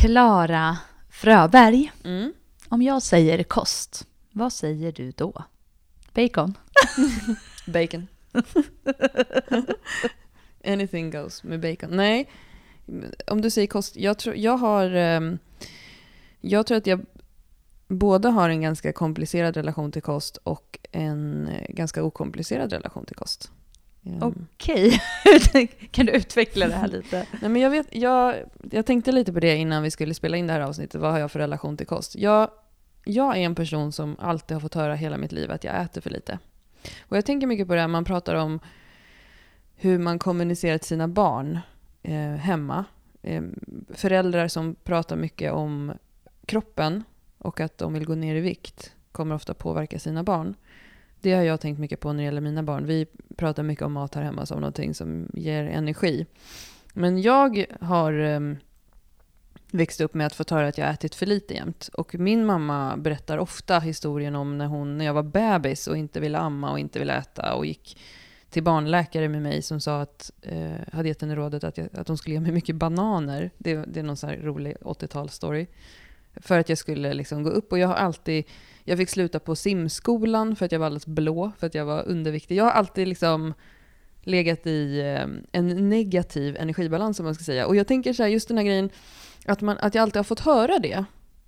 Klara Fröberg. Mm. Om jag säger kost, vad säger du då? Bacon? Bacon. Anything goes med bacon. Nej, om du säger kost. Jag tror, jag har... ehm, Jag tror att jag både har en ganska komplicerad relation till kost och en eh, ganska okomplicerad relation till kost. Okej, kan du utveckla det här lite? Nej, men jag, vet, jag, jag tänkte lite på det innan vi skulle spela in det här avsnittet. Vad har jag för relation till kost? Jag, jag är en person som alltid har fått höra hela mitt liv att jag äter för lite. Och jag tänker mycket på det här, man pratar om hur man kommunicerar till sina barn eh, hemma. Eh, föräldrar som pratar mycket om kroppen och att de vill gå ner i vikt kommer ofta påverka sina barn. Det har jag tänkt mycket på när det gäller mina barn. Vi pratar mycket om mat här hemma som någonting som ger energi. Men jag har um, växt upp med att få höra att jag ätit för lite jämt. Och min mamma berättar ofta historien om när, hon, när jag var bebis och inte ville amma och inte ville äta och gick till barnläkare med mig som sa att, eh, hade gett henne rådet att, jag, att hon skulle ge mig mycket bananer. Det, det är någon sån här rolig 80-talsstory. För att jag skulle liksom gå upp och jag har alltid, jag fick sluta på simskolan för att jag var alldeles blå, för att jag var underviktig. Jag har alltid liksom legat i eh, en negativ energibalans om man ska säga. Och jag tänker så här, just den här grejen, att, man, att jag alltid har fått höra det.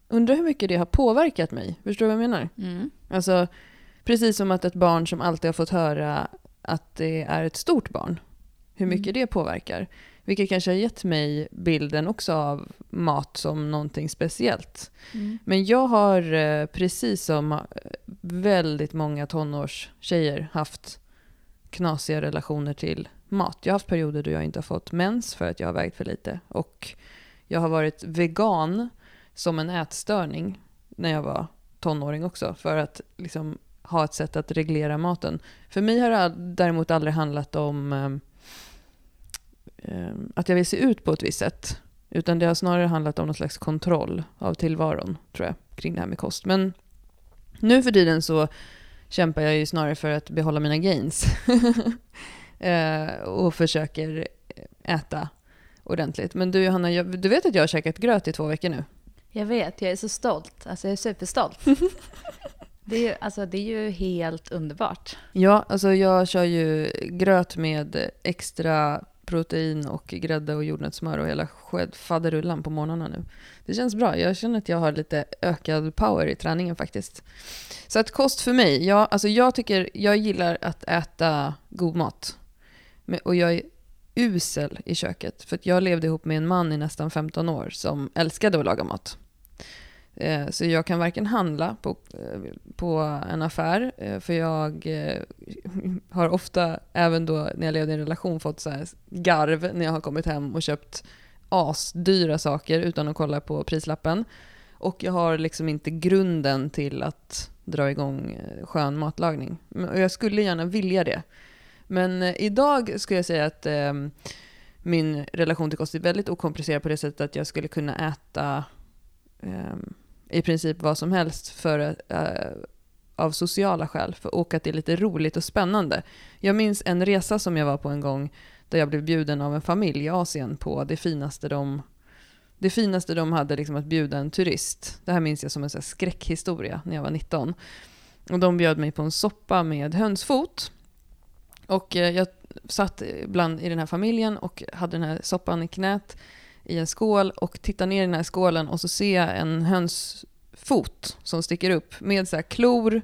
Undrar hur mycket det har påverkat mig. Förstår du vad jag menar? Mm. Alltså, precis som att ett barn som alltid har fått höra att det är ett stort barn, hur mycket Mm. det påverkar. Vilket kanske har gett mig bilden också av mat som någonting speciellt. Mm. Men jag har eh, precis som eh, väldigt många tonårstjejer haft knasiga relationer till mat. Jag har haft perioder då jag inte har fått mens för att jag har vägt för lite. Och jag har varit vegan som en ätstörning när jag var tonåring också. För att liksom ha ett sätt att reglera maten. För mig har det däremot aldrig handlat om eh, att jag vill se ut på ett visst sätt. Utan det har snarare handlat om någon slags kontroll av tillvaron, tror jag, kring det här med kost. Men nu för tiden så kämpar jag ju snarare för att behålla mina gains. eh, och försöker äta ordentligt. Men du Johanna, jag, du vet att jag har käkat gröt i två veckor nu? Jag vet, jag är så stolt. Alltså jag är superstolt. det, är ju, alltså, det är ju helt underbart. Ja, alltså jag kör ju gröt med extra protein och grädde och jordnötssmör och hela faderullan på morgnarna nu. Det känns bra. Jag känner att jag har lite ökad power i träningen faktiskt. Så att kost för mig, ja, alltså jag tycker, jag gillar att äta god mat. Och jag är usel i köket. För att jag levde ihop med en man i nästan 15 år som älskade att laga mat. Eh, Så jag kan varken handla på, eh, på en affär, eh, för jag eh, har ofta, även då när jag levde i en relation, fått så här garv när jag har kommit hem och köpt asdyra saker utan att kolla på prislappen. Och jag har liksom inte grunden till att dra igång eh, skön matlagning. Och jag skulle gärna vilja det. Men eh, idag skulle jag säga att eh, min relation till kost är väldigt okomplicerad på det sättet att jag skulle kunna äta eh, i princip vad som helst för, uh, av sociala skäl, för och att det är lite roligt och spännande. Jag minns en resa som jag var på en gång där jag blev bjuden av en familj i Asien på det finaste de, det finaste de hade liksom att bjuda en turist. Det här minns jag som en så här skräckhistoria när jag var 19. Och de bjöd mig på en soppa med hönsfot. Och eh, jag satt bland i den här familjen och hade den här soppan i knät i en skål och tittar ner i den här skålen och så ser jag en hönsfot som sticker upp med så här klor,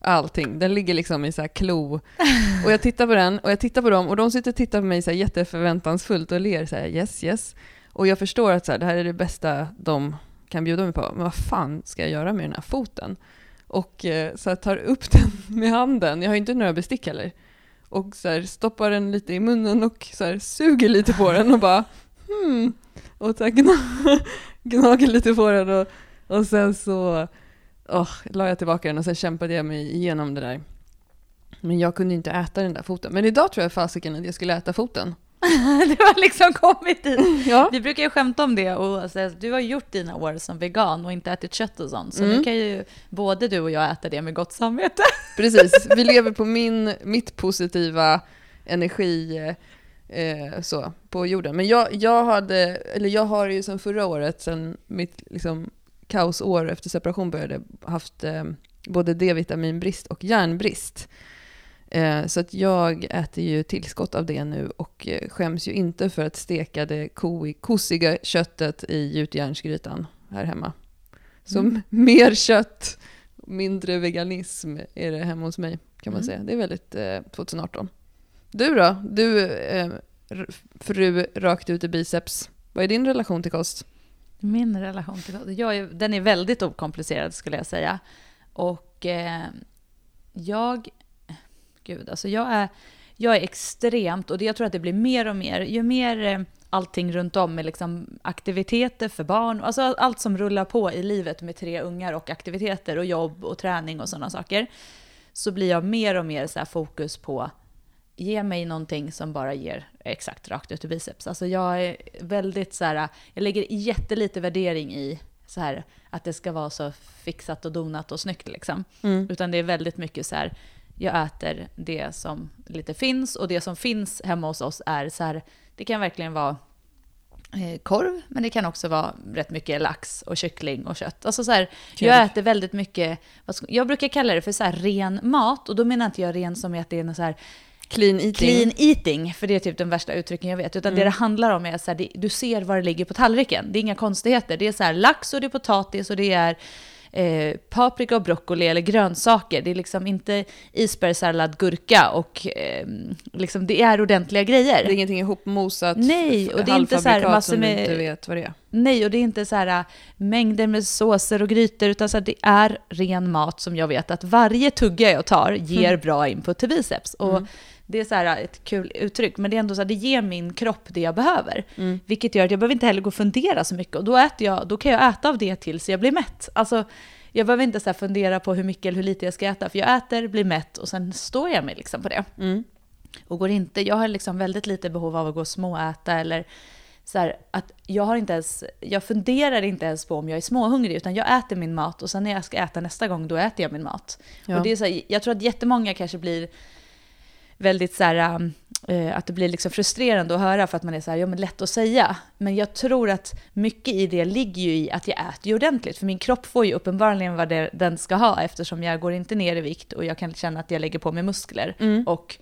allting. Den ligger liksom i så här klo. Och jag tittar på den och jag tittar på dem och de sitter och tittar på mig så här jätteförväntansfullt och ler så här yes yes. Och jag förstår att så här, det här är det bästa de kan bjuda mig på. Men vad fan ska jag göra med den här foten? Och eh, så jag tar upp den med handen. Jag har ju inte några bestick heller. Och så här, stoppar den lite i munnen och så här, suger lite på den och bara hmm. Och så gna, gnager lite på den och, och sen så oh, la jag tillbaka den och sen kämpade jag mig igenom det där. Men jag kunde inte äta den där foten. Men idag tror jag fasiken att jag skulle äta foten. det har liksom kommit dit. Ja. Vi brukar ju skämta om det och säga att du har gjort dina år som vegan och inte ätit kött och sånt. Så Mm. nu kan ju både du och jag äta det med gott samvete. Precis, vi lever på min, mitt positiva energi, eh, så, på jorden. Men jag, jag, hade, eller jag har ju sedan förra året, sedan mitt liksom, kaosår efter separation började, haft eh, både D-vitaminbrist och järnbrist. Eh, så att jag äter ju tillskott av det nu och eh, skäms ju inte för att steka det ko kosiga köttet i gjutjärnsgrytan här hemma. Så mm. mer kött, mindre veganism är det hemma hos mig kan man mm. säga. Det är väldigt eh, 2018. Du då? Du, eh, fru rakt ut i biceps. Vad är din relation till kost? Min relation till kost? Jag är, den är väldigt okomplicerad skulle jag säga. Och eh, jag... Gud, alltså jag är, jag är extremt, och jag tror att det blir mer och mer, ju mer eh, allting runt om med liksom aktiviteter för barn, alltså allt som rullar på i livet med tre ungar och aktiviteter och jobb och träning och sådana saker, så blir jag mer och mer så fokus på ge mig någonting som bara ger exakt rakt ut i biceps. Alltså jag är väldigt så här, jag lägger jättelite värdering i så här att det ska vara så fixat och donat och snyggt liksom. Mm. Utan det är väldigt mycket så här, jag äter det som lite finns och det som finns hemma hos oss är så här, det kan verkligen vara eh, korv, men det kan också vara rätt mycket lax och kyckling och kött. Alltså så här, jag äter väldigt mycket, jag brukar kalla det för så här ren mat, och då menar inte jag ren som att det är något så här Clean eating. Clean eating, för det är typ den värsta uttrycken jag vet. Utan mm. det det handlar om är att du ser vad det ligger på tallriken. Det är inga konstigheter. Det är så här, lax och det är potatis och det är eh, paprika och broccoli eller grönsaker. Det är liksom inte isbergssallad, gurka och eh, liksom, det är ordentliga grejer. Det är ingenting ihopmosat Nej, och det är inte så här massor med... inte vet vad det är. Nej, och det är inte så här äh, mängder med såser och grytor, utan så här, det är ren mat som jag vet att varje tugga jag tar ger mm. bra input till biceps. Och mm. Det är så här ett kul uttryck, men det är ändå så här, det ger min kropp det jag behöver. Mm. Vilket gör att jag behöver inte heller gå och fundera så mycket. Och då, äter jag, då kan jag äta av det tills jag blir mätt. Alltså, jag behöver inte så fundera på hur mycket eller hur lite jag ska äta, för jag äter, blir mätt och sen står jag mig liksom på det. Mm. Och går inte, jag har liksom väldigt lite behov av att gå och småäta eller så här, att jag har inte ens, jag funderar inte ens på om jag är småhungrig, utan jag äter min mat och sen när jag ska äta nästa gång, då äter jag min mat. Ja. Och det är så här, jag tror att jättemånga kanske blir väldigt så här, äh, att det blir liksom frustrerande att höra för att man är så här, ja men lätt att säga. Men jag tror att mycket i det ligger ju i att jag äter ju ordentligt, för min kropp får ju uppenbarligen vad det, den ska ha eftersom jag går inte ner i vikt och jag kan känna att jag lägger på mig muskler. Mm. Och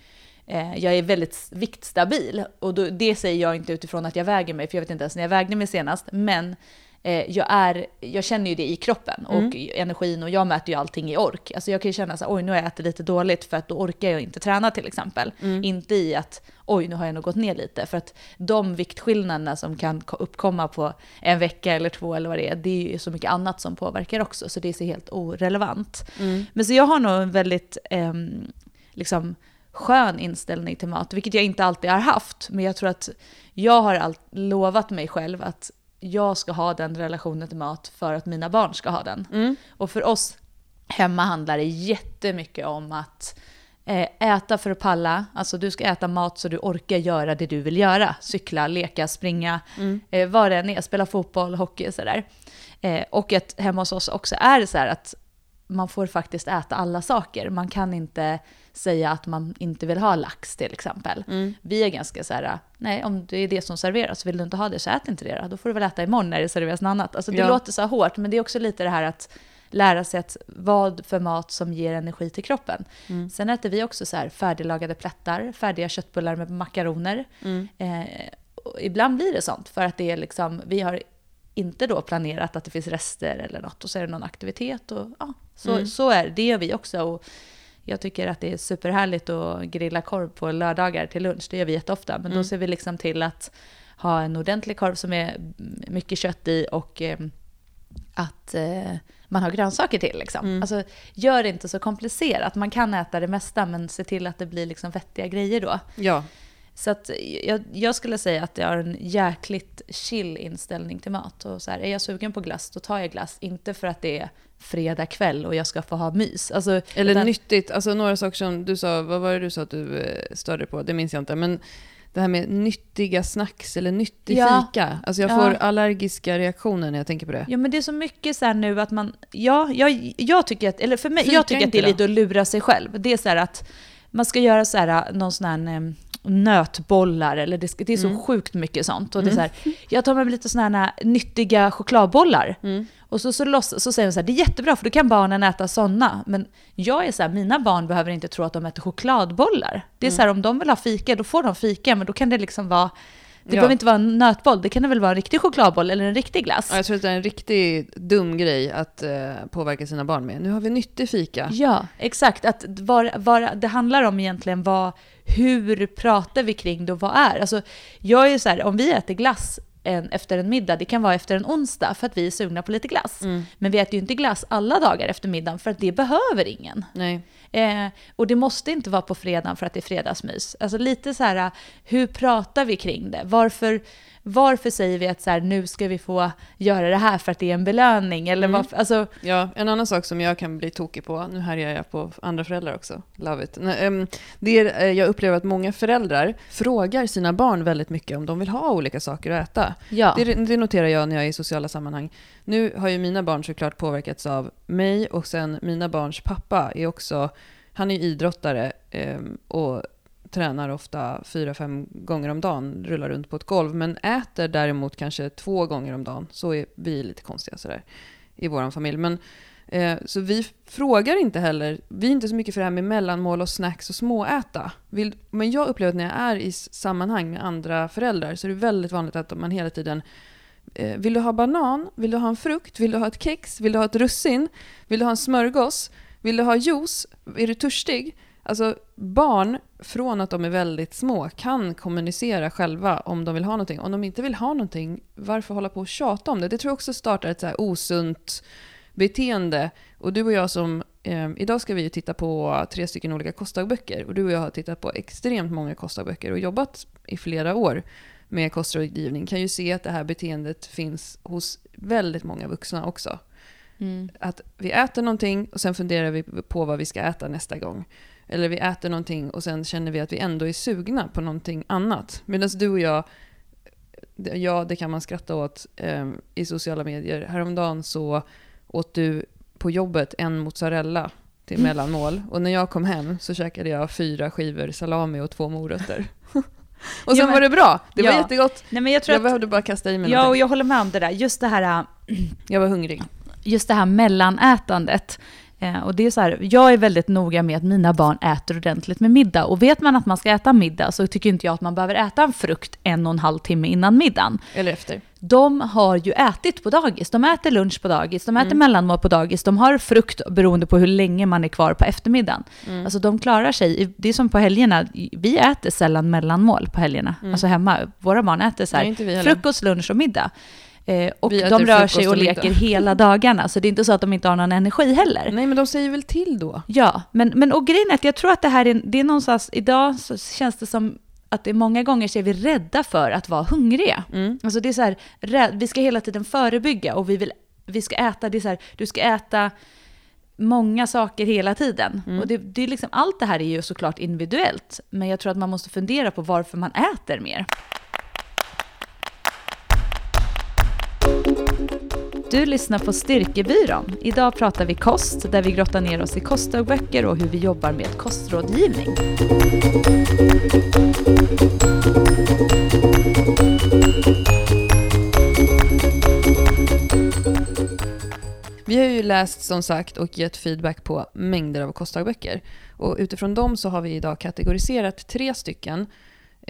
eh, jag är väldigt viktstabil. Och då, det säger jag inte utifrån att jag väger mig, för jag vet inte ens när jag vägde mig senast. Men eh, jag, är, jag känner ju det i kroppen och mm. energin och jag mäter ju allting i ork. Alltså jag kan ju känna så oj nu har jag ätit lite dåligt för att då orkar jag inte träna till exempel. Mm. Inte i att oj nu har jag nog gått ner lite. För att de viktskillnaderna som kan uppkomma på en vecka eller två eller vad det är, det är ju så mycket annat som påverkar också. Så det är så helt orelevant. Mm. Men så jag har nog en väldigt eh, liksom, skön inställning till mat, vilket jag inte alltid har haft. Men jag tror att jag har lovat mig själv att jag ska ha den relationen till mat för att mina barn ska ha den. Mm. Och för oss hemma handlar det jättemycket om att eh, äta för att palla, alltså du ska äta mat så du orkar göra det du vill göra. Cykla, leka, springa, mm. Eh, vad det än är, spela fotboll, hockey och sådär. Eh, och att hemma hos oss också är det så här att man får faktiskt äta alla saker. Man kan inte säga att man inte vill ha lax till exempel. Mm. Vi är ganska så här, nej om det är det som serveras, vill du inte ha det så ät inte det då. Då får du väl äta imorgon när det serveras något annat. Alltså det ja. låter så hårt, men det är också lite det här att lära sig att vad för mat som ger energi till kroppen. Mm. Sen äter vi också så här färdiglagade plättar, färdiga köttbullar med makaroner. Mm. Eh, ibland blir det sånt, för att det är liksom, vi har inte då planerat att det finns rester eller något och så är det någon aktivitet och ja, så, mm. så är det. Det gör vi också. Och jag tycker att det är superhärligt att grilla korv på lördagar till lunch. Det gör vi jätteofta. Men mm. då ser vi liksom till att ha en ordentlig korv som är mycket kött i och eh, att eh, man har grönsaker till. Liksom. Mm. Alltså, gör det inte så komplicerat. Man kan äta det mesta, men se till att det blir liksom vettiga grejer då. Ja. Så att jag, jag, skulle säga att jag har en jäkligt chill inställning till mat. Och så här, är jag sugen på glass, då tar jag glass. Inte för att det är fredag kväll och jag ska få ha mys. Alltså, Eller utan... nyttigt, alltså några saker som du sa, vad var det du sa att du eh, störde på? Det minns jag inte. Men det här med nyttiga snacks eller nyttig ja. fika. Alltså jag får allergiska reaktioner när jag tänker på det. Ja men det är så mycket så nu att man, ja, jag, jag tycker att, eller för mig, Fika jag tycker att det är lite att lura sig själv. Det är så här att man ska göra så här, någon sån här nötbollar eller det, det är så sjukt mycket sånt. Och det är så här, jag tar med mig lite sådana här nyttiga chokladbollar. Och så, så, loss, så säger hon så här, det är jättebra för då kan barnen äta sådana. Men jag är så här, mina barn behöver inte tro att de äter chokladbollar. Det är så här, om de vill ha fika, då får de fika, men då kan det liksom vara det Ja. behöver inte vara en nötboll, det kan väl vara en riktig chokladboll eller en riktig glass. Ja, Jag tror att det är en riktigt dum grej att eh, påverka sina barn med. Nu har vi nyttig fika. Ja, exakt. Att var, var, det handlar om egentligen vad, hur pratar vi kring det och vad är? Alltså, jag är så här, om vi äter glass en, efter en middag, det kan vara efter en onsdag för att vi är sugna på lite glass. Men vi äter ju inte glass alla dagar efter middagen för att det behöver ingen. Nej. Eh, och det måste inte vara på fredagen för att det är fredagsmys. Alltså lite så här, hur pratar vi kring det? Varför, varför säger vi att så här, nu ska vi få göra det här för att det är en belöning? Eller varför, alltså, Ja, en annan sak som jag kan bli tokig på, nu här är jag på andra föräldrar också, love it. Ehm, Det är, eh, jag upplever att många föräldrar frågar sina barn väldigt mycket om de vill ha olika saker att äta. ja. Det, det noterar jag när jag är i sociala sammanhang. Nu har ju mina barn såklart påverkats av mig och sen mina barns pappa är också, han är ju idrottare ehm, och tränar ofta fyra, fem gånger om dagen, rullar runt på ett golv, men äter däremot kanske två gånger om dagen. Så är vi lite konstiga sådär i vår familj. Men, eh, så vi frågar inte heller, vi är inte så mycket för det här med mellanmål och snacks och småäta. Vill, men jag upplever att när jag är i sammanhang med andra föräldrar så är det väldigt vanligt att man hela tiden eh, vill du ha banan? Vill du ha en frukt? Vill du ha ett kex? Vill du ha ett russin? Vill du ha en smörgås? Vill du ha juice? Är du törstig? Alltså barn, från att de är väldigt små, kan kommunicera själva om de vill ha någonting. Om de inte vill ha någonting, varför hålla på och tjata om det? Det tror jag också startar ett så här osunt beteende. Och du och jag som, eh, idag ska vi ju titta på tre stycken olika kostdagböcker. Och du och jag har tittat på extremt många kostdagböcker och jobbat i flera år med kostrådgivning. Kan ju se att det här beteendet finns hos väldigt många vuxna också. Mm. Att vi äter någonting och sen funderar vi på vad vi ska äta nästa gång. Eller vi äter någonting och sen känner vi att vi ändå är sugna på någonting annat. Medan du och jag, ja det kan man skratta åt eh, i sociala medier. Häromdagen så åt du på jobbet en mozzarella till mellanmål. Och när jag kom hem så käkade jag fyra skivor salami och två morötter. och sen Ja, men- var det bra. Det var Ja. jättegott. Nej, men jag tror Jag behövde bara kasta i mig ja, och någonting. jag håller med om det där. Just det här, Jag var hungrig. Just det här mellanätandet. Eh, och det är så här, jag är väldigt noga med att mina barn äter ordentligt med middag. Och vet man att man ska äta middag så tycker inte jag att man behöver äta en frukt en och en halv timme innan middagen. Eller efter. De har ju ätit på dagis. De äter lunch på dagis, de äter Mm. mellanmål på dagis, de har frukt beroende på hur länge man är kvar på eftermiddagen. Mm. Alltså de klarar sig. Det är som på helgerna, vi äter sällan mellanmål på helgerna. Alltså hemma. Våra barn äter så här, Mm. Nej, frukost, lunch och middag. Eh, och de äter rör sig och, leker hela dagarna, så det är inte så att de inte har någon energi heller. Nej men de säger väl till då? Ja, men, men och grejen är att jag tror att det här är, det är någonstans, idag så känns det som att det är många gånger så är vi rädda för att vara hungriga. Mm. Alltså det är så här, vi ska hela tiden förebygga och vi, vill, vi ska äta, det är så här, du ska äta många saker hela tiden. Mm. Och det, det är liksom, allt det här är ju såklart individuellt, men jag tror att man måste fundera på varför man äter mer. Du lyssnar på Styrkebyrån. Idag pratar vi kost, där vi grottar ner oss i kostdagböcker och hur vi jobbar med kostrådgivning. Vi har ju läst som sagt och gett feedback på mängder av kostdagböcker. Och utifrån dem så har vi idag kategoriserat tre stycken.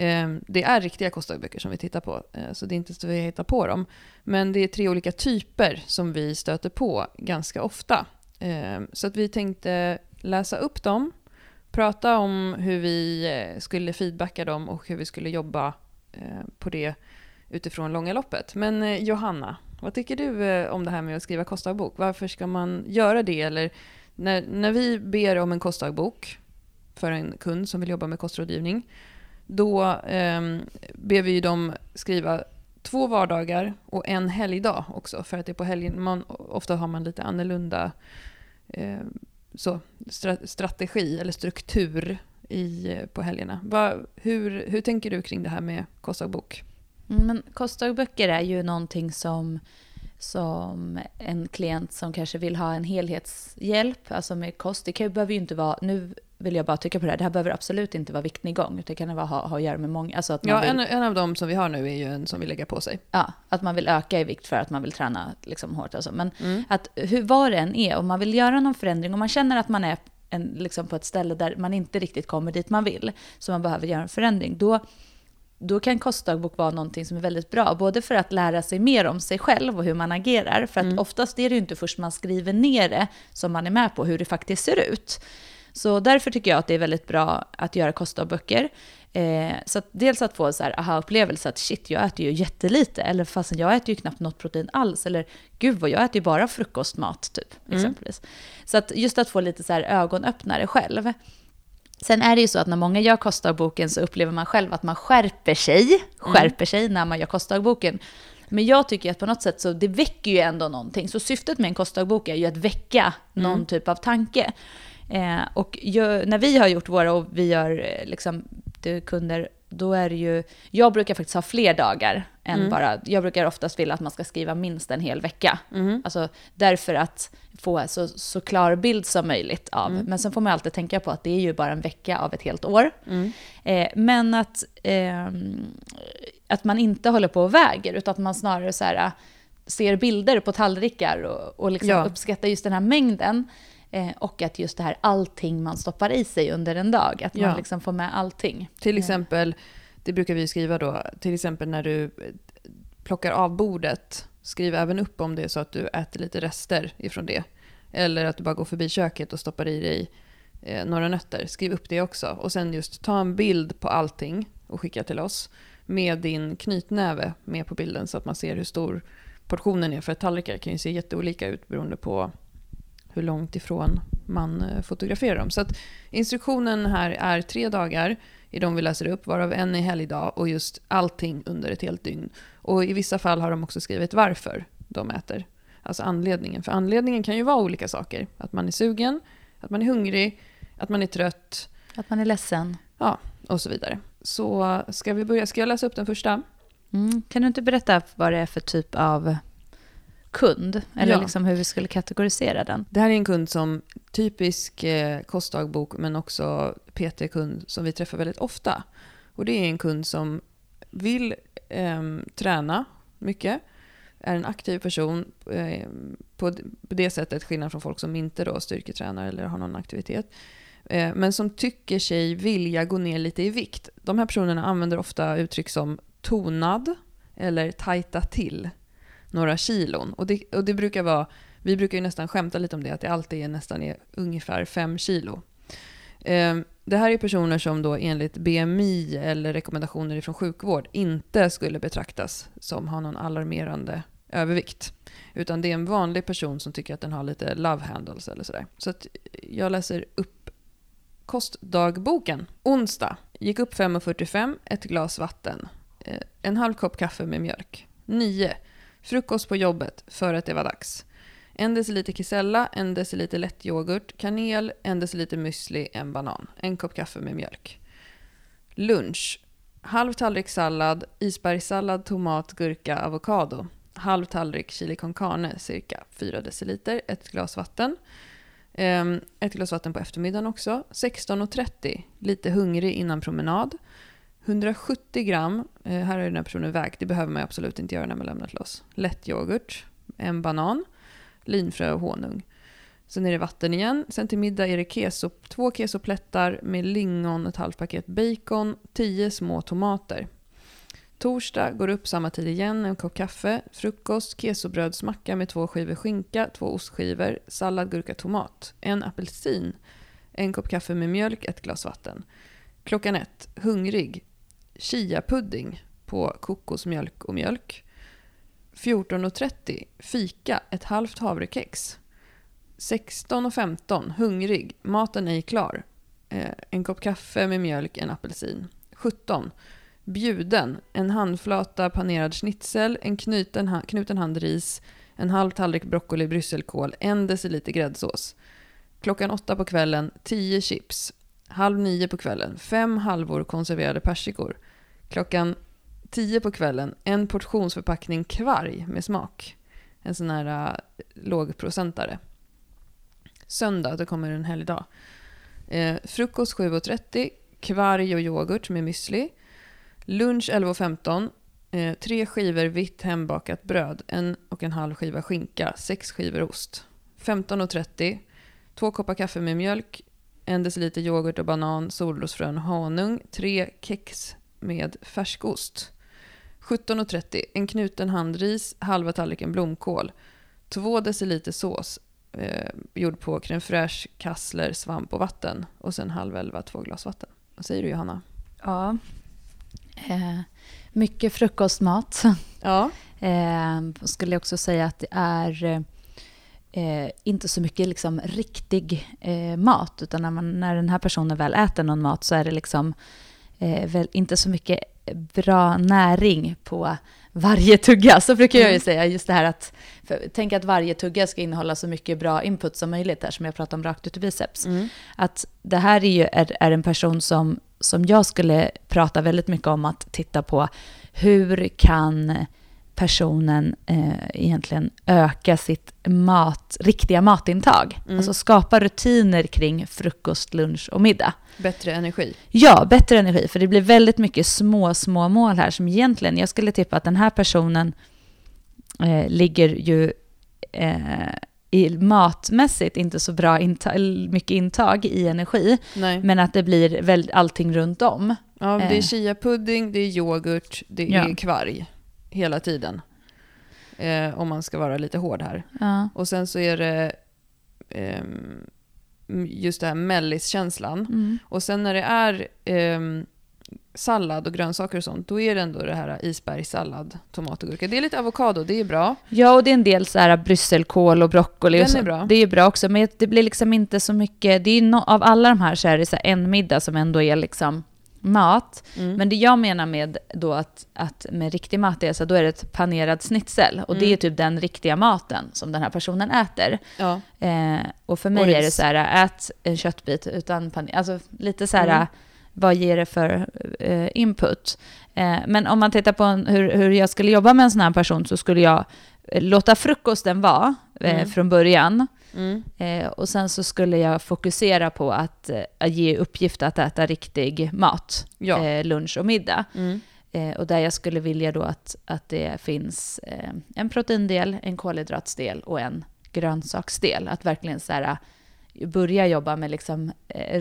Ehm, det är riktiga kostdagböcker som vi tittar på, eh, så det är inte så vi hittar på dem. Men det är tre olika typer som vi stöter på ganska ofta. Ehm, så att vi tänkte läsa upp dem, prata om hur vi eh, skulle feedbacka dem och hur vi skulle jobba eh, på det utifrån långa loppet. Men Johanna, vad tycker du om det här med att skriva kostdagbok? Varför ska man göra det? Eller när, när vi ber om en kostdagbok för en kund som vill jobba med kostrådgivning, då eh, ber vi ju dem skriva två vardagar och en helgdag också. För att det är på helgen, man, ofta har man lite annorlunda eh, så, stra- strategi eller struktur i, på helgerna. Va, hur, hur tänker du kring det här med kostdagbok? Mm, men kostdagböcker är ju någonting som som en klient som kanske vill ha en helhetshjälp, alltså med kost. Det kan ju, behöver ju inte vara, nu vill jag bara tycka på det här, det här behöver absolut inte vara viktnedgång, utan det kan vara, ha, ha att göra med många. Alltså att man Ja, vill, en, en av dem som vi har nu är ju en som vill lägga på sig. ja, att man vill öka i vikt för att man vill träna liksom, hårt. Alltså. Men Mm. att hur, vad det än är, om man vill göra någon förändring, om man känner att man är en, liksom på ett ställe där man inte riktigt kommer dit man vill, så man behöver göra en förändring, då, då kan kostdagbok vara någonting som är väldigt bra. Både för att lära sig mer om sig själv och hur man agerar. För att oftast är det ju inte först man skriver ner det som man är med på hur det faktiskt ser ut. Så därför tycker jag att det är väldigt bra att göra kostdagböcker. Eh, så att dels att få så här aha-upplevelse att shit, jag äter ju jättelite. Eller fastän jag äter ju knappt något protein alls. Eller gud vad jag äter ju bara frukostmat typ. Exempelvis. Så att just att få lite så här ögonöppnare själv. Sen är det ju så att när många gör kostdagboken så upplever man själv att man skärper sig, skärper sig när man gör kostdagboken. Men jag tycker att på något sätt så det väcker ju ändå någonting. Så syftet med en kostdagbok är ju att väcka någon typ av tanke. Eh, och ju, när vi har gjort våra och vi gör eh, liksom kunder, då är det ju, jag brukar faktiskt ha fler dagar än bara, jag brukar oftast vilja att man ska skriva minst en hel vecka. Alltså därför att få så, så klar bild som möjligt av. Men sen får man alltid tänka på att det är ju bara en vecka av ett helt år. Eh, men att, ehm, att man inte håller på och väger, utan att man snarare så här, ser bilder på tallrikar och, och liksom Ja. uppskattar just den här mängden. Eh, och att just det här allting man stoppar i sig under en dag, att man Ja. liksom får med allting. Till exempel, det brukar vi skriva då, till exempel när du eh, plockar av bordet, skriv även upp om det är så att du äter lite rester ifrån det. Eller att du bara går förbi köket och stoppar i dig eh, några nötter. Skriv upp det också. Och sen just ta en bild på allting och skicka till oss. Med din knytnäve med på bilden så att man ser hur stor portionen är. För tallrikar kan ju se jätteolika ut beroende på hur långt ifrån man eh, fotograferar dem. Så att instruktionen här är tre dagar i de vi läser upp, varav en är helgdag och just allting under ett helt dygn. Och i vissa fall har de också skrivit varför de äter. Alltså anledningen. För anledningen kan ju vara olika saker. Att man är sugen, att man är hungrig, att man är trött Att man är ledsen. och så vidare. Så ska vi börja? Ska jag läsa upp den första? Mm. Kan du inte berätta vad det är för typ av kund? Eller Ja. liksom hur vi skulle kategorisera den? Det här är en kund som typisk eh, kostdagbok men också PT-kund som vi träffar väldigt ofta. Och det är en kund som vill ehm, träna mycket, är en aktiv person eh, på, på det sättet, skillnad från folk som inte då styrketränar eller har någon aktivitet. Eh, men som tycker sig vilja gå ner lite i vikt. De här personerna använder ofta uttryck som tonad eller tajta till några kilon. Och det, och det brukar vara, vi brukar ju nästan skämta lite om det, att det alltid är nästan är ungefär fem kilo. Ehm, det här är personer som då enligt BMI eller rekommendationer från sjukvård inte skulle betraktas som har någon alarmerande övervikt. Utan det är en vanlig person som tycker att den har lite love handles eller sådär. Så att jag läser upp kostdagboken. Onsdag. Gick upp 5.45, ett glas vatten. Ehm, en halv kopp kaffe med mjölk. 9. Frukost på jobbet för att det var dags. En deciliter kisella, en deciliter lättyoghurt, kanel, en deciliter müsli, en banan. En kopp kaffe med mjölk. Lunch. Halv tallrik sallad, isbergssallad, tomat, gurka, avokado. Halv tallrik chili con carne, cirka 4 deciliter. Ett glas vatten. Ehm, ett glas vatten på eftermiddagen också. 16.30, lite hungrig innan promenad. 170 gram, eh, här har den här personen vägt, det behöver man absolut inte göra när man lämnar till oss. Lätt yoghurt, en banan, linfrö och honung. Sen är det vatten igen. Sen till middag är det keso, två kesoplättar med lingon, ett halvt paket bacon, Tio små tomater. Torsdag går upp samma tid igen, en kopp kaffe, frukost, kesobrödsmacka med två skivor skinka, två ostskivor, sallad, gurka, tomat, en apelsin, en kopp kaffe med mjölk, ett glas vatten. Klockan ett, hungrig, chia-pudding på kokosmjölk och mjölk. 14.30, fika, ett halvt havrekex. 16.15, hungrig, maten ej klar. Eh, en kopp kaffe med mjölk, en apelsin. 17. Bjuden, en handflata panerad schnitzel, en knuten, knuten hand ris, en halv tallrik broccoli brysselkål, en deciliter gräddsås. Klockan åtta på kvällen, 10 chips. Halv nio på kvällen, fem halvor konserverade persikor. Klockan tio på kvällen, en portionsförpackning kvarg med smak. En sån här uh, lågprocentare. Söndag, då kommer en helgdag. Eh, frukost 7.30, kvarg och yoghurt med müsli. Lunch 11.15, eh, tre skivor vitt hembakat bröd, en och en halv skiva skinka, sex skivor ost. 15.30, två koppar kaffe med mjölk, en deciliter yoghurt och banan, solrosfrön och honung, tre kex med färskost. 17.30, en knuten handris, halva tallriken blomkål, två deciliter sås, eh, gjord på crème fraîche, kassler, svamp och vatten. Och sen halv elva, två glas vatten. Vad säger du Johanna? Ja. Eh, mycket frukostmat. Ja. Eh, skulle jag också säga att det är eh, inte så mycket liksom riktig eh, mat. Utan när, man, när den här personen väl äter någon mat så är det liksom eh, väl inte så mycket bra näring på varje tugga. Så brukar jag ju Mm. säga. Just det här att, tänk att varje tugga ska innehålla så mycket bra input som möjligt, där som jag pratade om rakt ut i biceps. Mm. Att det här är ju är, är en person som, som jag skulle prata väldigt mycket om att titta på. Hur kan personen eh, egentligen öka sitt mat, riktiga matintag? Mm. Alltså skapa rutiner kring frukost, lunch och middag. Bättre energi. Ja, bättre energi. För det blir väldigt mycket små, små mål här som egentligen, jag skulle tippa att den här personen eh, ligger ju eh, i matmässigt inte så bra intag, mycket intag i energi, Nej. men att det blir väl allting runt om. Ja, det är Eh. chiapudding, det är yoghurt, det är Ja. kvarg. Hela tiden. Eh, om man ska vara lite hård här. Ja. Och sen så är det ehm, just det här melliskänslan. Mm. Och sen när det är ehm, sallad och grönsaker och sånt, då är det ändå det här isbergssallad, tomat och gurka. Det är lite avokado, det är bra. Ja, och det är en del så här brysselkål och broccoli. Den och så. är bra. Det är bra också, men det blir liksom inte så mycket. Det är no, av alla de här så är det så här en middag som ändå är liksom mat. Mm. Men det jag menar med då att, att med riktig mat är så då är det ett panerad schnitzel. Och det Mm. är typ den riktiga maten som den här personen äter. Ja. Eh, och för mig Och är det så här, ät en köttbit utan paner. Alltså lite så här, Mm. vad ger det för eh, input? Eh, men om man tittar på en, hur, hur jag skulle jobba med en sån här person så skulle jag eh, låta frukosten vara eh, Mm. från början. Mm. Eh, och sen så skulle jag fokusera på att, eh, att ge uppgift att äta riktig mat, Ja. eh, lunch och middag. Mm. Eh, och där jag skulle vilja då att, att det finns eh, en proteindel, en kolhydratsdel och en grönsaksdel. Att verkligen så här, eh, börja jobba med liksom,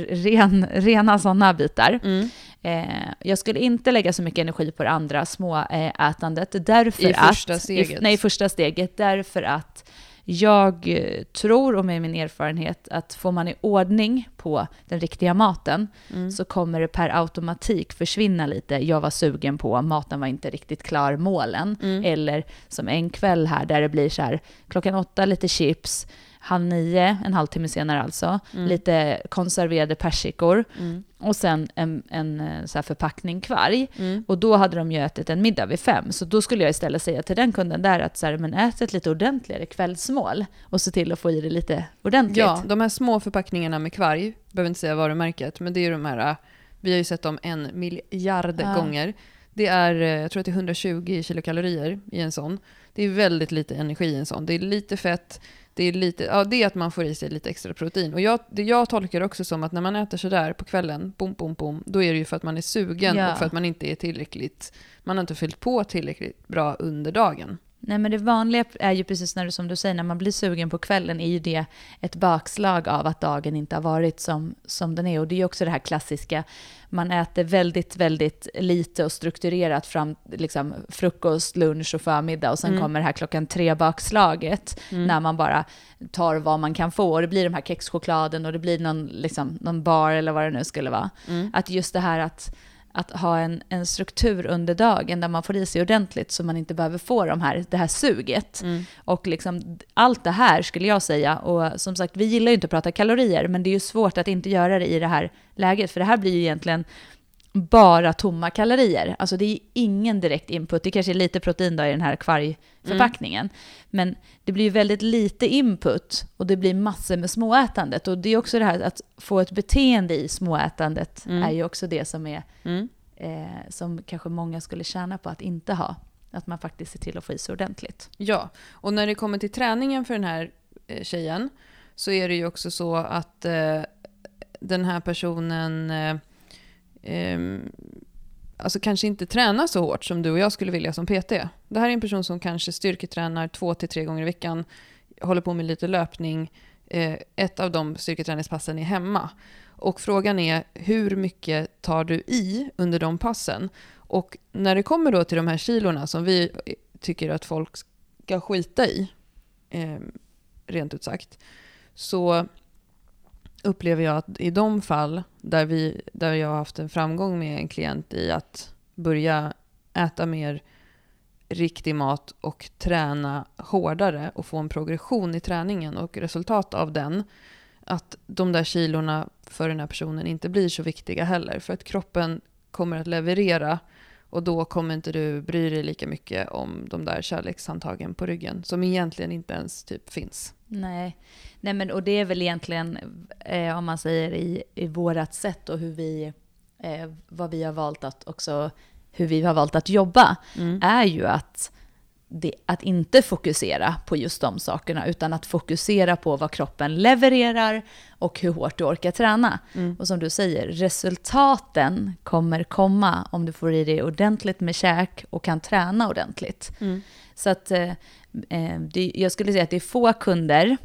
ren, rena sådana bitar. Mm. Eh, jag skulle inte lägga så mycket energi på det andra småätandet. Därför I att, första steget. I, nej, första steget. Därför att jag eh, tror, och med min erfarenhet, att får man i ordning på den riktiga maten Mm. så kommer det per automatik försvinna lite. Jag var sugen på, maten var inte riktigt klar, målen. Mm. Eller som en kväll här där det blir så här, klockan åtta lite chips, halv nio, en halvtimme senare alltså, Mm. lite konserverade persikor Mm. och sen en, en eh, så förpackning kvarg. Mm. Och då hade de ju ätit en middag vid fem. Så då skulle jag istället säga till den kunden där att så här, men ät ett lite ordentligare kvällsmål och se till att få i det lite ordentligt. Ja, de här små förpackningarna med kvarg, behöver inte säga varumärket, men det är ju de här, äh, vi har ju sett dem en miljard Ja. gånger. Det är, eh, jag tror att det är 120 kilokalorier i en sån. Det är väldigt lite energi i en sån. Det är lite fett, det är lite, ja det är att man får i sig lite extra protein. Och jag, det jag tolkar också som att när man äter sådär på kvällen, bom, bom, bom, då är det ju för att man är sugen Ja. och för att man inte är tillräckligt, man har inte fyllt på tillräckligt bra under dagen. Nej men det vanliga är ju precis när du, som du säger, när man blir sugen på kvällen är ju det ett bakslag av att dagen inte har varit som, som den är. Och det är ju också det här klassiska, man äter väldigt, väldigt lite och strukturerat fram liksom frukost, lunch och förmiddag och sen Mm. kommer det här klockan tre bakslaget när man bara tar vad man kan få och det blir de här kexchokladen och det blir någon, liksom, någon bar eller vad det nu skulle vara. Mm. Att just det här att, att ha en, en struktur under dagen där man får i sig ordentligt så man inte behöver få de här, det här suget. Mm. Och liksom, allt det här skulle jag säga, och som sagt vi gillar ju inte att prata kalorier, men det är ju svårt att inte göra det i det här läget, för det här blir ju egentligen bara tomma kalorier. Alltså det är ingen direkt input, det kanske är lite protein då i den här kvargförpackningen, men det blir väldigt lite input och det blir massor med småätandet. Och det är också det här att få ett beteende i småätandet Mm. är ju också det som är Mm. eh, som kanske många skulle tjäna på att inte ha. att man faktiskt ser till att få i sig ordentligt. Ja, och när det kommer till träningen för den här eh, tjejen så är det ju också så att eh, den här personen eh, alltså kanske inte tränar så hårt som du och jag skulle vilja som PT. Det här är en person som kanske styrketränar två till tre gånger i veckan, håller på med lite löpning. Eh, ett av de styrketräningspassen är hemma. Och frågan är hur mycket tar du i under de passen? Och när det kommer då till de här kilorna som vi eh, tycker att folk ska skita i, eh, rent ut sagt, så upplever jag att i de fall där, vi, där jag har haft en framgång med en klient i att börja äta mer riktig mat och träna hårdare och få en progression i träningen och resultat av den, att de där kilorna för den här personen inte blir så viktiga heller. För att kroppen kommer att leverera och då kommer inte du bry dig lika mycket om de där kärlekshandtagen på ryggen som egentligen inte ens typ finns. Nej, Nej men, och det är väl egentligen, eh, om man säger i, i vårat sätt och hur vi, eh, vad vi har valt att också, hur vi har valt att jobba, mm. är ju att det, att inte fokusera på just de sakerna, utan att fokusera på vad kroppen levererar och hur hårt du orkar träna. Mm. Och som du säger, resultaten kommer komma om du får i dig ordentligt med käk och kan träna ordentligt. Mm. Så att eh, eh det, jag skulle säga att det är få kunder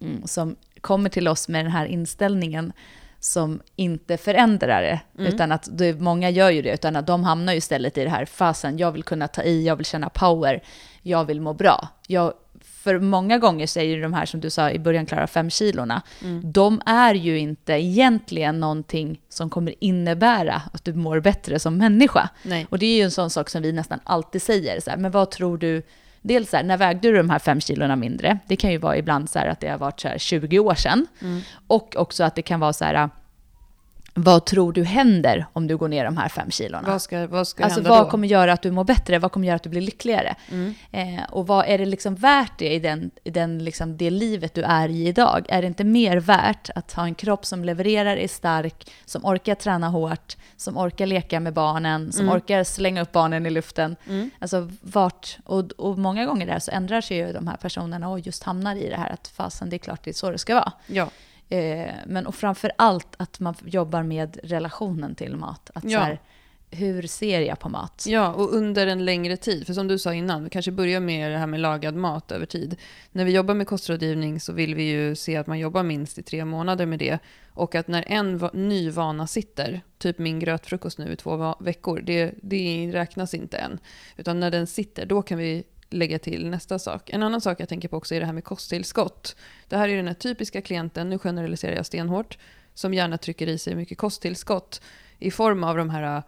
mm, som kommer till oss med den här inställningen som inte förändrar det. Mm. Utan att det, många gör ju det, utan att de hamnar ju istället i det här, fasen, jag vill kunna ta i, jag vill känna power, jag vill må bra. Jag, för många gånger säger ju de här som du sa i början, Klara, fem kilorna, mm. de är ju inte egentligen någonting som kommer innebära att du mår bättre som människa. Nej. Och det är ju en sån sak som vi nästan alltid säger, så här, men vad tror du, dels så här, när vägde du de här fem kilorna mindre? Det kan ju vara ibland så här att det har varit så här 20 år sedan. Mm. Och också att det kan vara så här, vad tror du händer om du går ner de här fem kilorna? Vad ska, vad ska alltså vad kommer göra att du mår bättre? Vad kommer göra att du blir lyckligare? Mm. Eh, och vad är det liksom värt det i den, i den liksom det livet du är i idag? Är det inte mer värt att ha en kropp som levererar, är stark, som orkar träna hårt, som orkar leka med barnen, som mm. orkar slänga upp barnen i luften? Mm. Alltså vart, och, och många gånger där så ändrar sig ju de här personerna och just hamnar i det här att fasen, det är klart det är så det ska vara. Ja. Eh, men och framför allt att man jobbar med relationen till mat. Att ja. så här, hur ser jag på mat? Ja, och under en längre tid. För som du sa innan, vi kanske börjar med det här med lagad mat över tid. När vi jobbar med kostrådgivning så vill vi ju se att man jobbar minst i tre månader med det. Och att när en va ny vana sitter, typ min grötfrukost nu i två veckor, det, det räknas inte än. Utan när den sitter, då kan vi lägga till nästa sak. En annan sak jag tänker på också är det här med kosttillskott. Det här är den här typiska klienten, nu generaliserar jag stenhårt, som gärna trycker i sig mycket kosttillskott i form av de här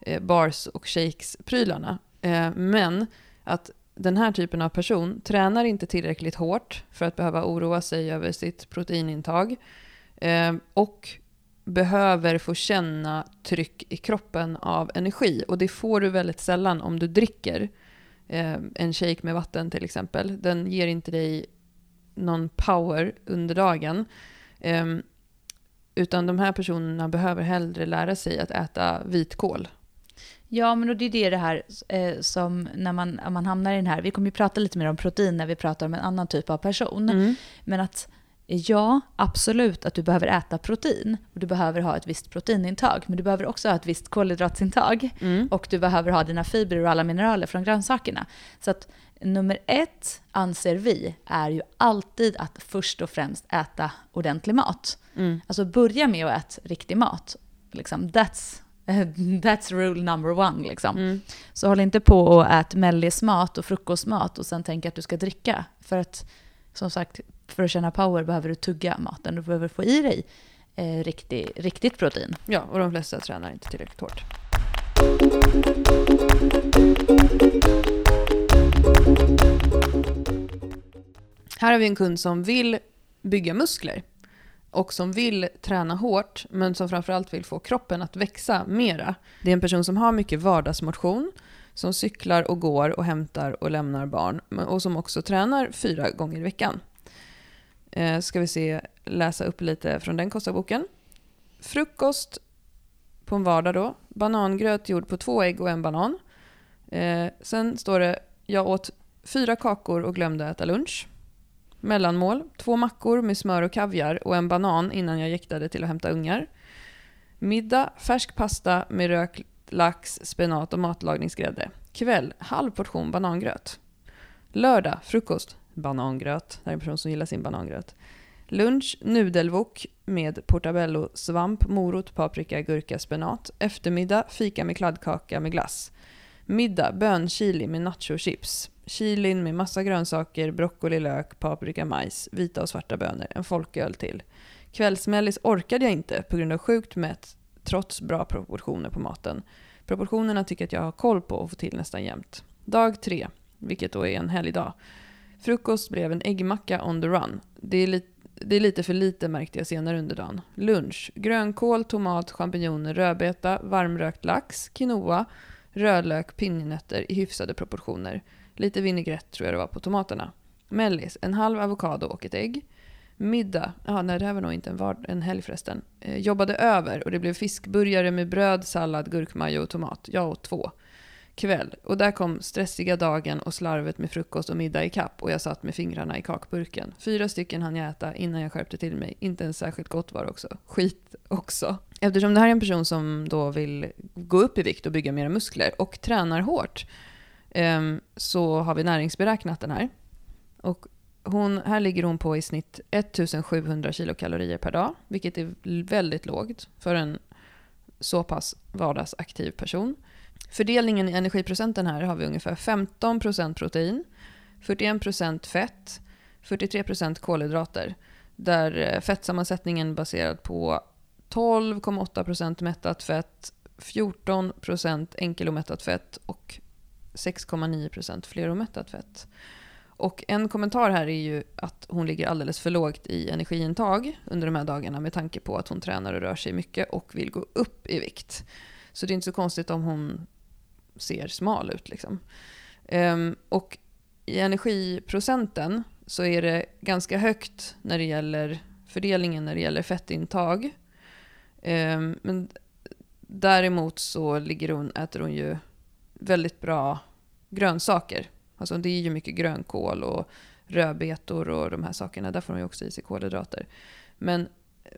eh, bars och shakes-prylarna. Eh, men att den här typen av person tränar inte tillräckligt hårt för att behöva oroa sig över sitt proteinintag eh, och behöver få känna tryck i kroppen av energi. Och det får du väldigt sällan om du dricker en shake med vatten till exempel. Den ger inte dig någon power under dagen. Eh, utan de här personerna behöver hellre lära sig att äta vitkål. Ja, men det är det, det här eh, som när man, man hamnar i den här, vi kommer ju prata lite mer om protein när vi pratar om en annan typ av person, mm. men att Ja, absolut att du behöver äta protein och du behöver ha ett visst proteinintag. Men du behöver också ha ett visst kolhydratintag mm. och du behöver ha dina fibrer och alla mineraler från grönsakerna. Så att nummer ett, anser vi, är ju alltid att först och främst äta ordentlig mat. Mm. Alltså börja med att äta riktig mat. Liksom, that's, that's rule number one. Liksom. Mm. Så håll inte på och ät mellismat och frukostmat och sen tänk att du ska dricka. För att som sagt, för att känna power behöver du tugga maten. Du behöver få i dig eh, riktig, riktigt protein. Ja, och de flesta tränar inte tillräckligt hårt. Här har vi en kund som vill bygga muskler och som vill träna hårt men som framförallt vill få kroppen att växa mera. Det är en person som har mycket vardagsmotion, som cyklar och går och hämtar och lämnar barn och som också tränar fyra gånger i veckan. Eh, ska vi se, läsa upp lite från den Kostaboken. Frukost på en vardag då. Banangröt gjord på två ägg och en banan. Eh, sen står det, jag åt fyra kakor och glömde äta lunch. Mellanmål, två mackor med smör och kaviar och en banan innan jag jäktade till att hämta ungar. Middag, färsk pasta med rökt lax, spenat och matlagningsgrädde. Kväll, halv portion banangröt. Lördag, frukost, banangröt. Det här är en person som gillar sin banangröt. Lunch, nudelwok med portabello, svamp, morot, paprika, gurka, spenat. Eftermiddag, fika med kladdkaka med glass. Middag, bönchili med nachochips. Chilin med massa grönsaker, broccoli, lök, paprika, majs, vita och svarta bönor. En folköl till. Kvällsmällis orkade jag inte på grund av sjukt mätt trots bra proportioner på maten. Proportionerna tycker jag att jag har koll på och får till nästan jämt. Dag tre, vilket då är en helgdag. Frukost blev en äggmacka on the run. Det är, li det är lite för lite märkte jag senare under dagen. Lunch, grönkål, tomat, champinjoner, rödbeta, varmrökt lax, quinoa, rödlök, pinjenötter i hyfsade proportioner. Lite vinägrett tror jag det var på tomaterna. Mellis, en halv avokado och ett ägg. Middag, ja, nej det här var nog inte en, var, en helg förresten. Eh, jobbade över och det blev fiskburgare med bröd, sallad, gurkmajo och tomat. Jag åt två. Kväll, och där kom stressiga dagen och slarvet med frukost och middag i kapp och jag satt med fingrarna i kakburken. Fyra stycken hann jag äta innan jag skärpte till mig. Inte ens särskilt gott var det också. Skit också. Eftersom det här är en person som då vill gå upp i vikt och bygga mera muskler och tränar hårt ehm, så har vi näringsberäknat den här. Och hon, här ligger hon på i snitt 1700 kilokalorier per dag, vilket är väldigt lågt för en så pass vardagsaktiv person. Fördelningen i energiprocenten här har vi ungefär 15% protein, 41% fett, 43% kolhydrater. Där eh, fettsammansättningen är baserad på 12,8% mättat fett, 14% enkelomättat fett och 6,9% fleromättat fett. Och en kommentar här är ju att hon ligger alldeles för lågt i energiintag under de här dagarna med tanke på att hon tränar och rör sig mycket och vill gå upp i vikt. Så det är inte så konstigt om hon ser smal ut. Liksom. Um, och i energiprocenten så är det ganska högt när det gäller fördelningen när det gäller fettintag. Um, men däremot så ligger hon, äter hon ju väldigt bra grönsaker Alltså det är ju mycket grönkål och rödbetor och de här sakerna. Där får hon ju också i sig kolhydrater. Men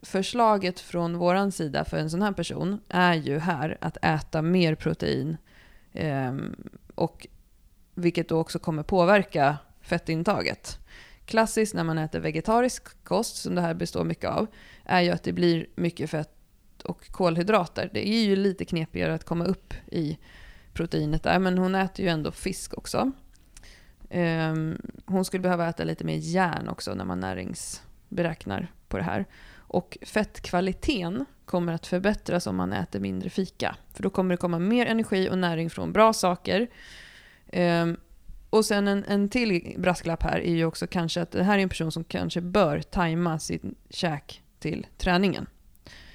förslaget från vår sida för en sån här person är ju här att äta mer protein. Eh, och vilket då också kommer påverka fettintaget. Klassiskt när man äter vegetarisk kost, som det här består mycket av, är ju att det blir mycket fett och kolhydrater. Det är ju lite knepigare att komma upp i proteinet där, men hon äter ju ändå fisk också. Ehm, hon skulle behöva äta lite mer järn också när man näringsberäknar på det här. Och fettkvaliteten kommer att förbättras om man äter mindre fika. För då kommer det komma mer energi och näring från bra saker. Um, och sen en, en till brasklapp här är ju också kanske att det här är en person som kanske bör tajma sin käk till träningen.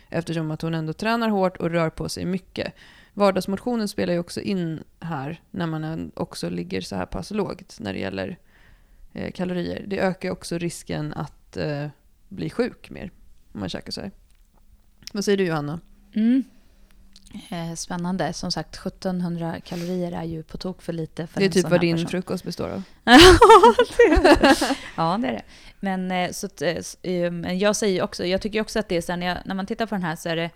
Eftersom att hon ändå tränar hårt och rör på sig mycket. Vardagsmotionen spelar ju också in här när man också ligger så här pass lågt när det gäller eh, kalorier. Det ökar också risken att eh, bli sjuk mer om man käkar så här. Vad säger du Johanna? Mm. Eh, spännande. Som sagt, 1700 kalorier är ju på tok för lite för Det är en typ sån vad din person. frukost består av. ja, det är det. Men så att, eh, eh, men jag säger också, jag tycker också att det är så här, när, jag, när man tittar på den här så är det,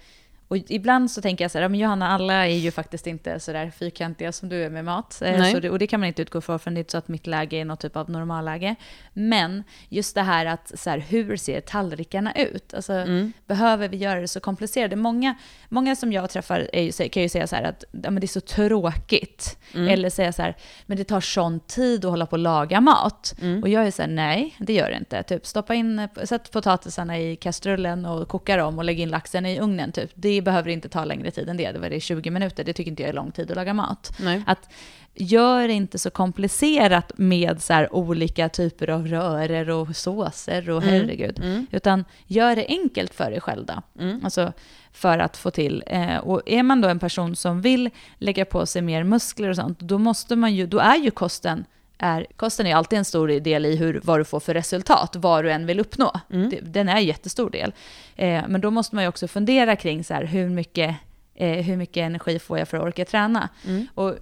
och ibland så tänker jag så här, ja, men Johanna, alla är ju faktiskt inte så där fyrkantiga som du är med mat. Eh, det, och det kan man inte utgå från, för det är inte så att mitt läge är något typ av normalläge. Men just det här att, så här, hur ser tallrikarna ut? Alltså, Mm. behöver vi göra det så komplicerat? Många, många som jag träffar ju, kan ju säga så här att ja, men det är så tråkigt. Mm. Eller säga så här, men det tar sån tid att hålla på och laga mat. Mm. Och jag är så här, nej, det gör det inte. Typ stoppa in, sätt potatisarna i kastrullen och koka dem och lägg in laxen i ugnen. Typ. Det behöver inte ta längre tid än det. Det var det 20 minuter. Det tycker inte jag är lång tid att laga mat. Nej. Att gör det inte så komplicerat med så olika typer av rörer och såser och Mm. herregud. Mm. Utan gör det enkelt för dig själv då. Mm. Alltså för att få till. Eh, och är man då en person som vill lägga på sig mer muskler och sånt, då måste man ju, då är ju kosten är, kosten är alltid en stor del i hur, vad du får för resultat, vad du än vill uppnå. Mm. Den är en jättestor del. Eh, men då måste man ju också fundera kring så här, hur, mycket, eh, hur mycket energi får jag för att orka träna. Mm. Och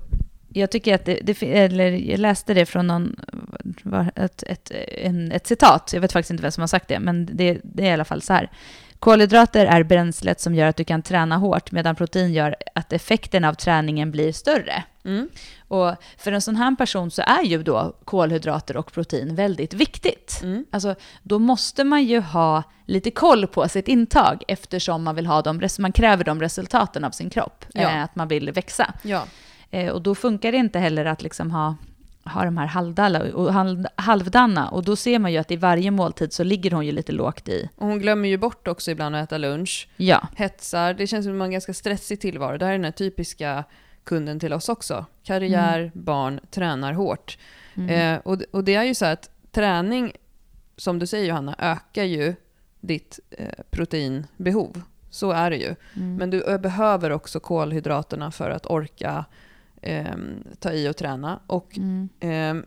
jag tycker att det, det, eller jag läste det från någon, ett, ett, en, ett citat, jag vet faktiskt inte vem som har sagt det, men det, det är i alla fall så här. Kolhydrater är bränslet som gör att du kan träna hårt, medan protein gör att effekten av träningen blir större. Mm. Och för en sån här person så är ju då kolhydrater och protein väldigt viktigt. Mm. Alltså, då måste man ju ha lite koll på sitt intag eftersom man vill ha de, man kräver de resultaten av sin kropp, Ja. eh, att man vill växa. Ja. Eh, och då funkar det inte heller att liksom ha, ha de här halvdalla och halv, halvdanna. Och då ser man ju att i varje måltid så ligger hon ju lite lågt i. Och hon glömmer ju bort också ibland att äta lunch. Ja, Hetsar, det känns som att man har en ganska stressig tillvaro. Det här är den här typiska kunden till oss också. Karriär, barn, tränar hårt. Eh, och, och det är ju så att träning, som du säger Johanna, ökar ju ditt eh, proteinbehov. Så är det ju. Men du eh, behöver också kolhydraterna för att orka ehm, ta i och träna. Och Mm. ehm,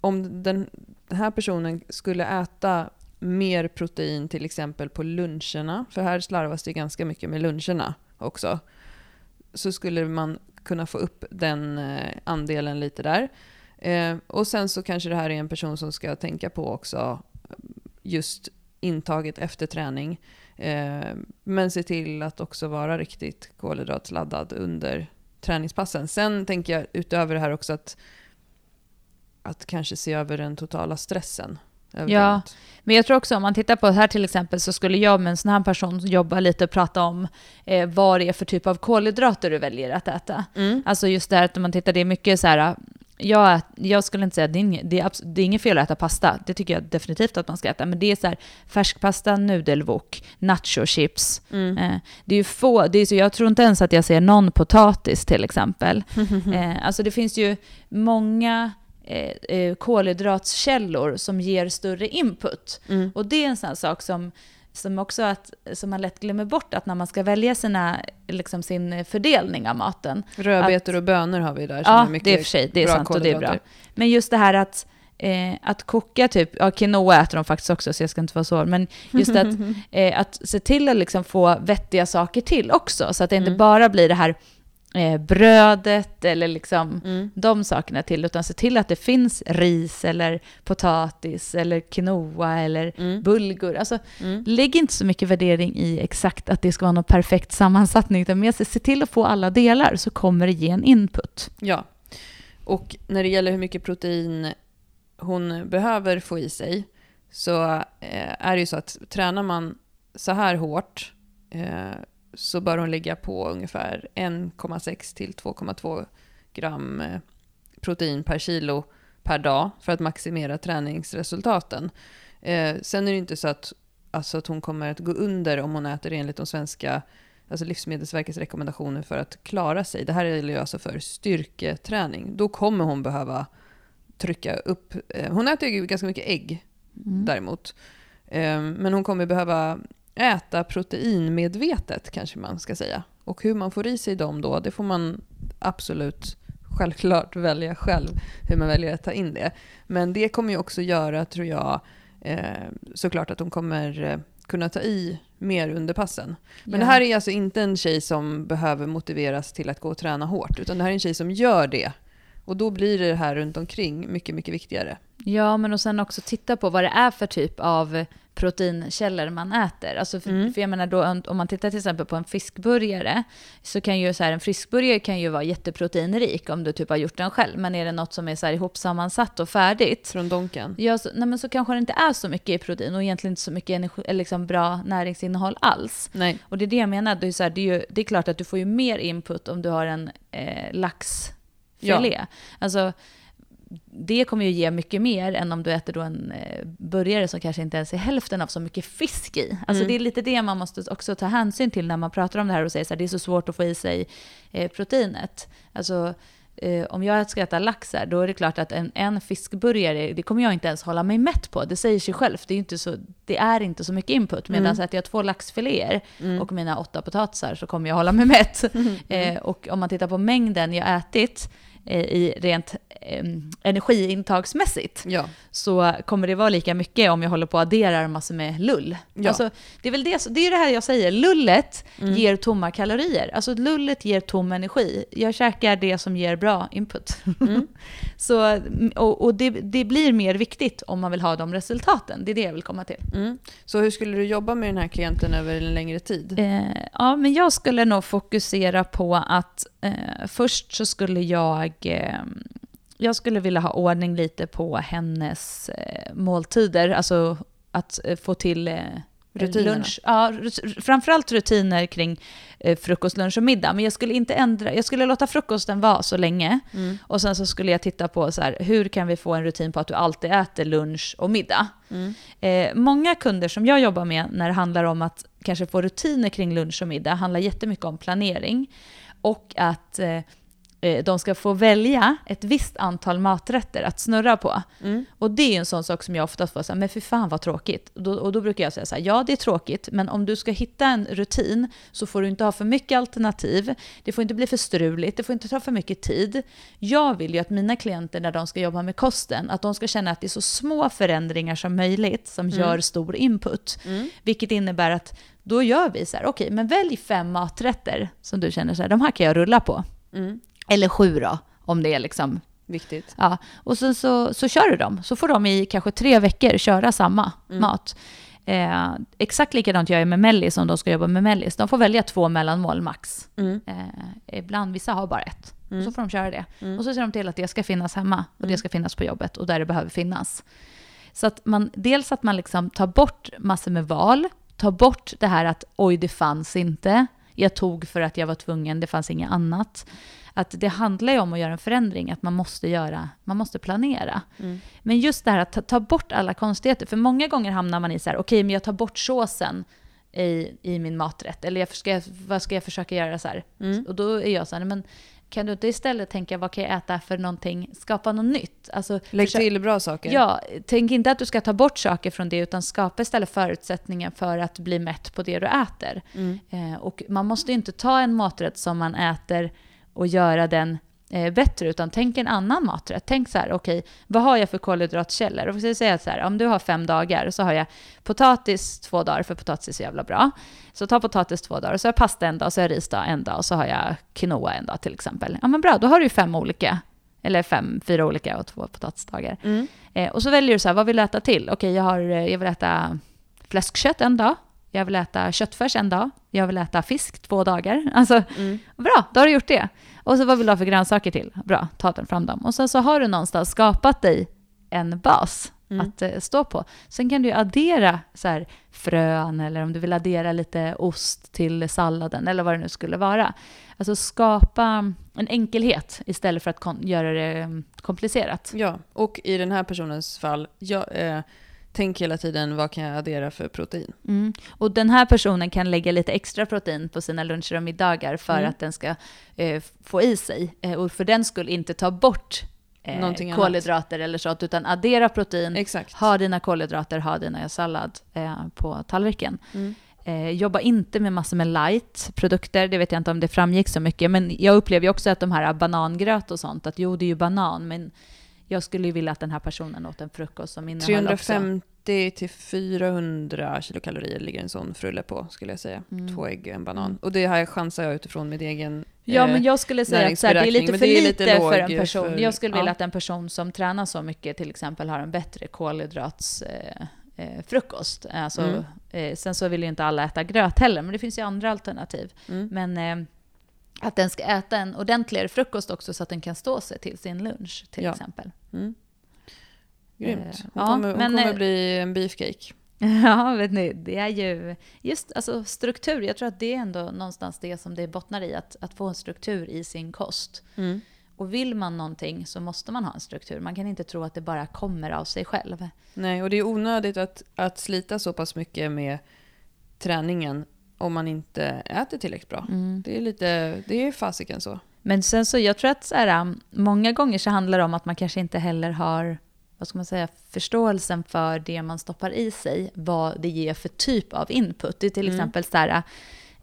om den här personen skulle äta mer protein till exempel på luncherna, för här slarvas det ganska mycket med luncherna också, så skulle man kunna få upp den eh, andelen lite där. Eh, och sen så kanske det här är en person som ska tänka på också eh, just intaget efter träning. Men se till att också vara riktigt kolhydratladdad under träningspassen. Sen tänker jag utöver det här också att, att kanske se över den totala stressen överallt. Men jag tror också om man tittar på här till exempel så skulle jag med en sån här person jobba lite och prata om eh, vad det är för typ av kolhydrater du väljer att äta. Mm. Alltså just det här att när man tittar, det är mycket så här, jag, jag skulle inte säga att det är, inget, det, är det är inget fel att äta pasta, det tycker jag definitivt att man ska äta, men det är så här färskpasta, nudelwok, nachochips. Mm. Eh, det är ju få, det är så, jag tror inte ens att jag ser någon potatis till exempel. Eh, alltså det finns ju många eh, eh, kolhydratskällor som ger större input. Mm. Och det är en sån sak som, som också att, som man lätt glömmer bort, att när man ska välja sina, liksom sin fördelning av maten. Rödbetor och bönor har vi där. Ja, mycket det är för sig, det är sant och det är bra. Men just det här att, eh, att koka typ, ja quinoa äter de faktiskt också så jag ska inte vara så men just att, eh, att se till att liksom få vettiga saker till också, så att det inte Mm. bara blir det här eh, brödet eller liksom Mm. de sakerna till, utan se till att det finns ris eller potatis eller quinoa eller Mm. bulgur. Alltså, Mm. lägg inte så mycket värdering i exakt att det ska vara någon perfekt sammansättning, utan mer se se till att få alla delar så kommer det ge en input. Ja. Och när det gäller hur mycket protein hon behöver få i sig så eh, är det ju så att tränar man så här hårt eh, så bör hon ligga på ungefär 1,6 till 2,2 gram eh, protein per kilo per dag för att maximera träningsresultaten. Eh, sen är det inte så att, alltså att hon kommer att gå under om hon äter enligt de svenska alltså Livsmedelsverkets rekommendationer för att klara sig. Det här gäller ju alltså för styrketräning. Då kommer hon behöva trycka upp... Eh, hon äter ju ganska mycket ägg däremot. Eh, men hon kommer behöva äta proteinmedvetet kanske man ska säga. Och hur man får i sig dem då, det får man absolut självklart välja själv hur man väljer att ta in det. Men det kommer ju också göra, tror jag, eh, såklart att hon kommer eh, kunna ta i mer under passen. Men Ja. det här är alltså inte en tjej som behöver motiveras till att gå och träna hårt, utan det här är en tjej som gör det. Och då blir det här runt omkring mycket, mycket viktigare. Ja, men och sen också titta på vad det är för typ av proteinkällor man äter. Alltså för, Mm. för jag menar då, om man tittar till exempel på en fiskburgare, så kan ju så här, en fiskburgare kan ju vara jätteproteinrik om du typ har gjort den själv, men är det något som är så här ihopsammansatt och färdigt, Från Donken. Ja, så, nej, men så kanske det inte är så mycket i protein och egentligen inte så mycket energi, liksom bra näringsinnehåll alls. Nej. Och det är det jag menar, det är, så här, det är, ju, det är klart att du får ju mer input om du har en eh, laxfilé. Alltså, det kommer ju ge mycket mer än om du äter då en eh, burgare som kanske inte ens är hälften av så mycket fisk i. Alltså Mm. det är lite det man måste också ta hänsyn till när man pratar om det här och säger så här, det är så svårt att få i sig eh, proteinet. Alltså eh, om jag ska äta lax här, då är det klart att en, en fiskburgare, det kommer jag inte ens hålla mig mätt på. Det säger sig självt, det är inte så, det är inte så mycket input. Medan Mm. äter jag två laxfiléer Mm. och mina åtta potatisar så kommer jag hålla mig mätt. Eh, och om man tittar på mängden jag ätit, i rent eh, energiintagsmässigt Ja. så kommer det vara lika mycket om jag håller på och adderar massor med lull. Ja. Alltså, det är väl det, det är det här jag säger, lullet ger tomma kalorier. Alltså lullet ger tom energi. Jag käkar det som ger bra input. så, och och det, det blir mer viktigt om man vill ha de resultaten. Det är det jag vill komma till. Mm. Så hur skulle du jobba med den här klienten över en längre tid? Eh, ja, men jag skulle nog fokusera på att eh, först så skulle jag... Eh, jag skulle vilja ha ordning lite på hennes eh, måltider. Alltså att eh, få till eh, Rutinerna. lunch. Ja, framförallt rutiner kring eh, frukost, lunch och middag. Men jag skulle inte ändra, jag skulle låta frukosten vara så länge. Mm. Och sen så skulle jag titta på så här, hur kan vi få en rutin på att du alltid äter lunch och middag. Mm. Eh, många kunder som jag jobbar med när det handlar om att kanske få rutiner kring lunch och middag handlar jättemycket om planering. Och att eh, de ska få välja ett visst antal maträtter att snurra på. Mm. Och det är ju en sån sak som jag oftast får säga, men för fan vad tråkigt. Och då, och då brukar jag säga så här, ja det är tråkigt, men om du ska hitta en rutin så får du inte ha för mycket alternativ, det får inte bli för struligt, det får inte ta för mycket tid. Jag vill ju att mina klienter när de ska jobba med kosten, att de ska känna att det är så små förändringar som möjligt som gör stor input. Mm. Vilket innebär att då gör vi så här, okej, men välj fem maträtter som du känner så här, de här kan jag rulla på. Mm. Eller sju då, om det är liksom Viktigt. Ja, och sen så, så kör du dem. Så får de i kanske tre veckor köra samma Mm. mat. Eh, exakt likadant gör jag med mellis om de ska jobba med mellis. De får välja två mellanmål max. Mm. Eh, ibland, vissa har bara ett. Mm. Så får de köra det. Mm. Och så ser de till att det ska finnas hemma och Mm. det ska finnas på jobbet och där det behöver finnas. Så att man, dels att man liksom tar bort massor med val, tar bort det här att oj, det fanns inte. Jag tog för att jag var tvungen, det fanns inget annat. Att det handlar ju om att göra en förändring, att man måste göra, man måste planera. Mm. Men just det här att ta, ta bort alla konstigheter, för många gånger hamnar man i så här, okej, men jag tar bort såsen i, i min maträtt, eller jag ska, vad ska jag försöka göra så här? Mm. Och då är jag så här, men kan du inte istället tänka, vad kan jag äta för någonting, skapa något nytt? Alltså, Lägg försök- till bra saker. Ja, tänk inte att du ska ta bort saker från det, utan skapa istället förutsättningar för att bli mätt på det du äter. Mm. Eh, och man måste ju inte ta en maträtt som man äter och göra den eh, bättre, utan tänk en annan maträtt. Tänk så här, okej, vad har jag för kolhydratkällor? Och vi säga så här, om du har fem dagar så har jag potatis två dagar, för potatis är så jävla bra. Så ta potatis två dagar, och så har jag pasta en dag, och så har jag ris dag en dag, och så har jag quinoa en dag till exempel. Ja men bra, då har du ju fem olika. Eller fem, fyra olika och två potatisdagar. Mm. Eh, och så väljer du så här, vad vill du äta till? Okej, jag, har, eh, jag vill äta fläskkött en dag. Jag vill äta köttfärs en dag. Jag vill äta fisk två dagar. Alltså, Mm. bra, då har du gjort det. Och så vad vill du ha för grönsaker till? Bra, ta den fram dem. Och sen så har du någonstans skapat dig en bas Mm. att eh, stå på. Sen kan du addera så här, frön eller om du vill addera lite ost till salladen eller vad det nu skulle vara. Alltså skapa en enkelhet istället för att göra det eh, komplicerat. Ja, och i den här personens fall, jag, eh, tänk hela tiden vad kan jag addera för protein? Mm. Och den här personen kan lägga lite extra protein på sina luncher och middagar för Mm. att den ska eh, få i sig. Eh, och för den skulle inte ta bort eh, Någonting annat. kolhydrater eller sånt, utan addera protein, Exakt. ha dina kolhydrater, ha dina sallad eh, på tallriken. Mm. Eh, jobba inte med massor med light-produkter, det vet jag inte om det framgick så mycket, men jag upplever ju också att de här banangröt och sånt, att jo det är ju banan, men jag skulle vilja att den här personen åt en frukost som också... 350 till 400 kilokalorier ligger en sån frulle på, skulle jag säga. Mm. Två ägg och en banan. Mm. Och det här chansar jag utifrån min egen... Ja, eh, men jag skulle säga att så här, det är lite för är lite, lite för en person. för- jag skulle vilja ja. att en person som tränar så mycket till exempel har en bättre kolhydrats... Eh, eh, frukost. Alltså, Mm. eh, sen så vill ju inte alla äta gröt heller, men det finns ju andra alternativ. Mm. Men att den ska äta en ordentligare frukost också så att den kan stå sig till sin lunch till Ja. exempel. Mm. Grymt. Eh, Hon ja, kommer, hon men, kommer eh, bli en beefcake. Ja, vet ni, det är ju just alltså, struktur. Jag tror att det är ändå någonstans det som det bottnar i, att, att få en struktur i sin kost. Mm. Och vill man någonting så måste man ha en struktur. Man kan inte tro att det bara kommer av sig själv. Nej, och det är onödigt att, att slita så pass mycket med träningen om man inte äter tillräckligt bra. Det är lite, det är fasiken så. Men sen så, jag tror att så här, många gånger så handlar det om att man kanske inte heller har vad ska man säga, förståelsen för det man stoppar i sig, vad det ger för typ av input. Det är till Mm. exempel så här,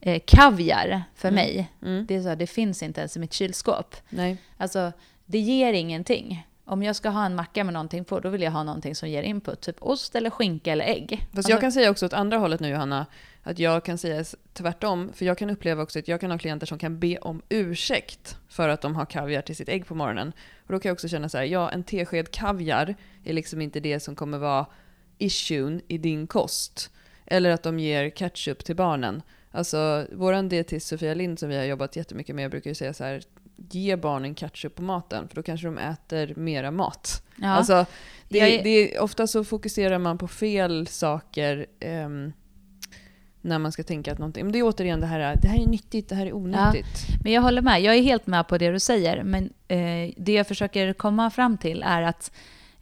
eh, kaviar för Mm. mig. Mm. Det, är så här, det finns inte ens i mitt kylskåp. Nej. Alltså, det ger ingenting. Om jag ska ha en macka med någonting på, då vill jag ha någonting som ger input. Typ ost eller skinka eller ägg. Fast Alltså- jag kan säga också åt andra hållet nu Johanna, att jag kan säga tvärtom. För jag kan uppleva också att jag kan ha klienter som kan be om ursäkt för att de har kaviar till sitt ägg på morgonen. Och då kan jag också känna så här, ja en tesked kaviar är liksom inte det som kommer vara issuen i din kost. Eller att de ger ketchup till barnen. Alltså våran dietist Sofia Lind som vi har jobbat jättemycket med brukar ju säga så här, ge barnen ketchup på maten för då kanske de äter mera mat. Ja. Alltså, det, är- det, är- ofta så fokuserar man på fel saker ehm, när man ska tänka att någonting... Men det är återigen det här, det här är nyttigt, det här är onyttigt. Men jag håller med, jag är helt med på det du säger. Men eh, det jag försöker komma fram till är att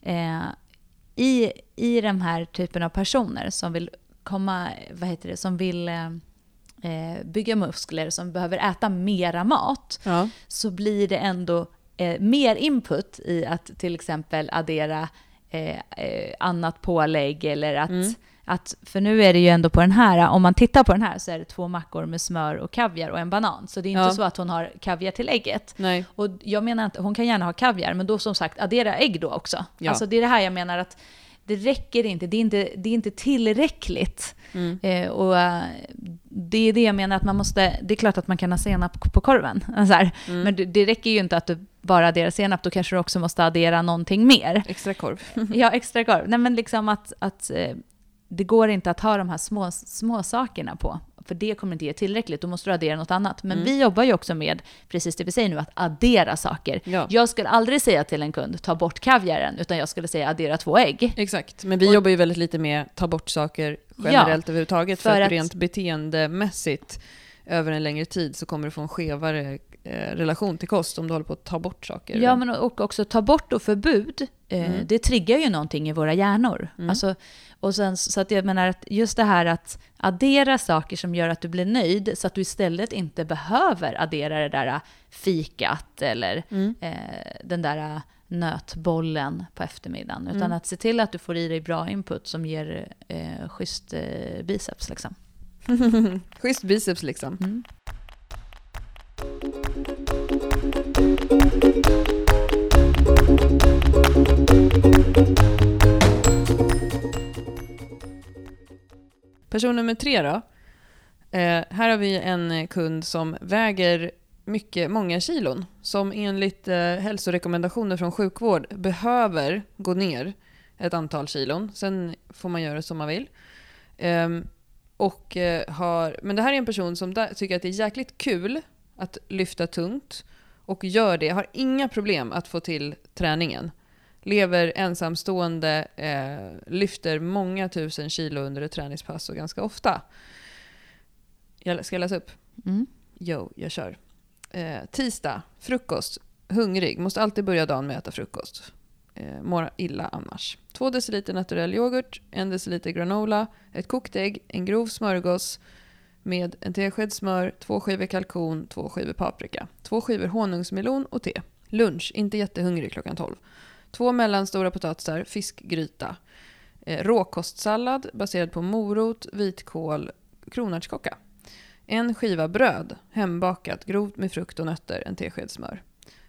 eh, i, i den här typen av personer som vill komma, vad heter det, som vill eh, eh, bygga muskler, som behöver äta mera mat, Ja. så blir det ändå eh, mer input i att till exempel addera eh, eh, annat pålägg eller att, Mm. att, för nu är det ju ändå på den här, om man tittar på den här så är det två mackor med smör och kaviar och en banan. Så det är inte Ja. så att hon har kaviar till ägget. Nej. Och jag menar att hon kan gärna ha kaviar, men då som sagt addera ägg då också. Ja. Alltså det är det här jag menar att det räcker inte, det är inte, det är inte tillräckligt. Mm. Eh, och eh, det är det jag menar att man måste, det är klart att man kan ha senap på korven. Så här. Mm. Men det, det räcker ju inte att du bara adderar senap, då kanske du också måste addera någonting mer. Extra korv. Ja, extra korv. Nej men liksom att, att eh, det går inte att ha de här små, små sakerna på. För det kommer inte ge tillräckligt, då måste du addera något annat. Men Mm. vi jobbar ju också med, precis det vi säger nu, att addera saker. Ja. Jag skulle aldrig säga till en kund, ta bort kaviaren, utan jag skulle säga addera två ägg. Exakt. Men vi Och- jobbar ju väldigt lite med ta bort saker generellt överhuvudtaget. För, för att att- rent beteendemässigt över en längre tid så kommer du få en skevare eh, relation till kost om du håller på att ta bort saker. Ja, men och också ta bort och förbud, eh, Mm. det triggar ju någonting i våra hjärnor. Mm. Alltså, och sen, så att jag menar att just det här att addera saker som gör att du blir nöjd, så att du istället inte behöver addera det där fikat eller Mm. eh, den där nötbollen på eftermiddagen. Utan Mm. att se till att du får i dig bra input som ger eh, schysst eh, biceps. Liksom. Schysst biceps liksom. Mm. Person nummer tre då. Eh, här har vi en kund som väger mycket, många kilon. Som enligt eh, hälsorekommendationer från sjukvård behöver gå ner ett antal kilon. Sen får man göra som man vill. Eh, och, eh, har, men det här är en person som där, tycker att det är jäkligt kul att lyfta tungt. Och gör det, har inga problem att få till träningen. Lever ensamstående, eh, lyfter många tusen kilo under ett träningspass och ganska ofta. Jag ska jag läsa upp? Mm. Jo, jag kör. Eh, tisdag, frukost, hungrig, måste alltid börja dagen med att äta frukost. Eh, mår illa annars. 2 deciliter naturell yoghurt, 1 deciliter granola, ett kokt ägg, en grov smörgås med en tesked smör, två skivor kalkon, två skivor paprika, två skivor honungsmelon och te. Lunch, inte jättehungrig klockan 12. Två mellanstora potatisar, fiskgryta. Eh, råkostsallad baserad på morot, vitkål, kronärtskocka. En skiva bröd, hembakat, grovt med frukt och nötter, en tesked smör.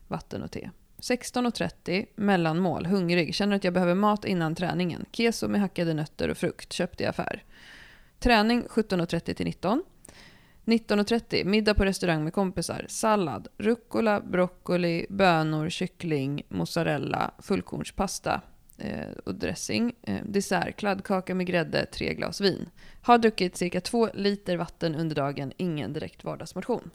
Vatten och te. 16.30, mellanmål, hungrig, känner att jag behöver mat innan träningen. Keso med hackade nötter och frukt, köpt i affär. Träning 17.30 till 19. 19.30, middag på restaurang med kompisar. Sallad, rucola, broccoli, bönor, kyckling, mozzarella, fullkornspasta eh, och dressing. Eh, dessert, kladdkaka med grädde, tre glas vin. Har druckit cirka två liter vatten under dagen, ingen direkt vardagsmotion.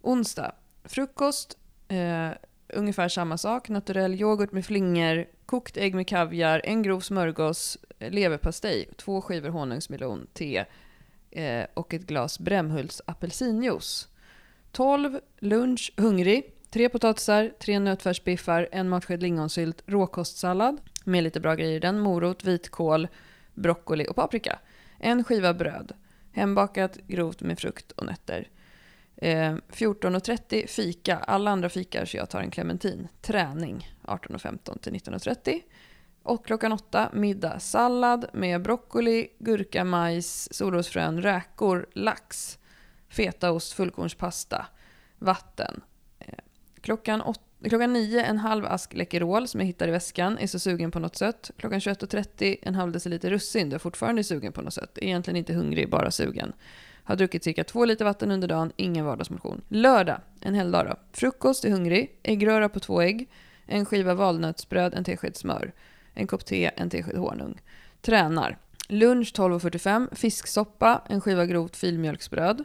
Onsdag, frukost, eh, ungefär samma sak. Naturell yoghurt med flingor, kokt ägg med kaviar, en grov smörgås, leverpastej, två skivor honungsmelon, te eh, och ett glas Brämhults apelsinjuice. 12. Lunch, hungrig. Tre potatisar, tre nötfärsbiffar, en matsked lingonsylt, råkostsallad med lite bra grejer i den, morot, vitkål, broccoli och paprika. En skiva bröd, hembakat, grovt med frukt och nötter. Eh, 14.30 fika, alla andra fikar så jag tar en clementin. Träning 18.15 till 19.30. Och klockan åtta, middag. Sallad med broccoli, gurka, majs, solrosfrön, räkor, lax, fetaost, fullkornspasta, vatten. Eh, klockan åt, Klockan 9 en halv ask Läkerol som jag hittar i väskan. Är så sugen på något sött. Klockan 21.30 en halv deciliter russin. Du är fortfarande sugen på något sött. Är egentligen inte hungrig, bara sugen. Har druckit cirka två liter vatten under dagen, ingen vardagsmotion. Lördag, en hel dag då. Frukost är hungrig, äggröra på två ägg, en skiva valnötsbröd, en tesked smör, en kopp te, en tesked honung. Tränar. Lunch 12.45, fisksoppa, en skiva grovt filmjölksbröd,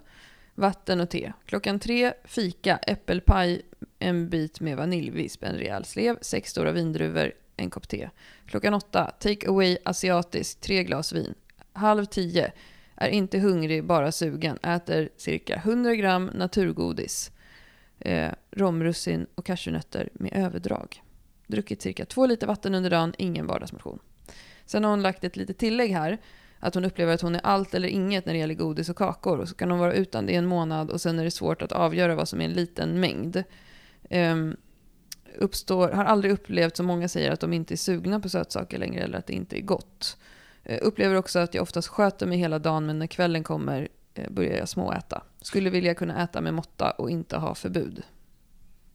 vatten och te. Klockan tre, fika, äppelpaj, en bit med vaniljvisp, en rejäl slev, sex stora vindruvor, en kopp te. Klockan åtta, take away asiatisk, tre glas vin. Halv tio, är inte hungrig, bara sugen. Äter cirka 100 gram naturgodis, eh, romrussin och cashewnötter med överdrag. Druckit cirka två liter vatten under dagen, ingen vardagsmotion. Sen har hon lagt ett litet tillägg här. Att hon upplever att hon är allt eller inget när det gäller godis och kakor. Och så kan hon vara utan det i en månad och sen är det svårt att avgöra vad som är en liten mängd. Um, uppstår, har aldrig upplevt, som många säger, att de inte är sugna på sötsaker längre eller att det inte är gott. Uh, upplever också att jag oftast sköter mig hela dagen men när kvällen kommer uh, börjar jag småäta. Skulle vilja kunna äta med måtta och inte ha förbud.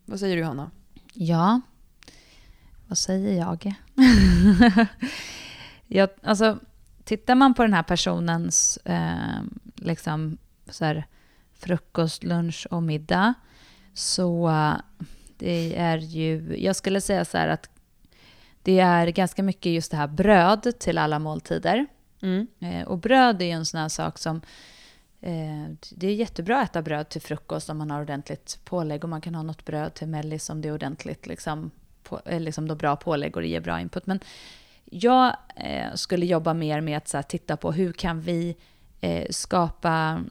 Vad säger du Johanna? Ja, vad säger jag? jag alltså, tittar man på den här personens eh, liksom, så här, frukost, lunch och middag så det är ju, jag skulle säga så här att det är ganska mycket just det här bröd till alla måltider. Mm. Eh, och bröd är ju en sån här sak som eh, det är jättebra att äta bröd till frukost om man har ordentligt pålägg och man kan ha något bröd till mellis om det är ordentligt liksom, på, eh, liksom då bra pålägg och det ger bra input. Men jag eh, skulle jobba mer med att här, titta på hur kan vi eh, skapa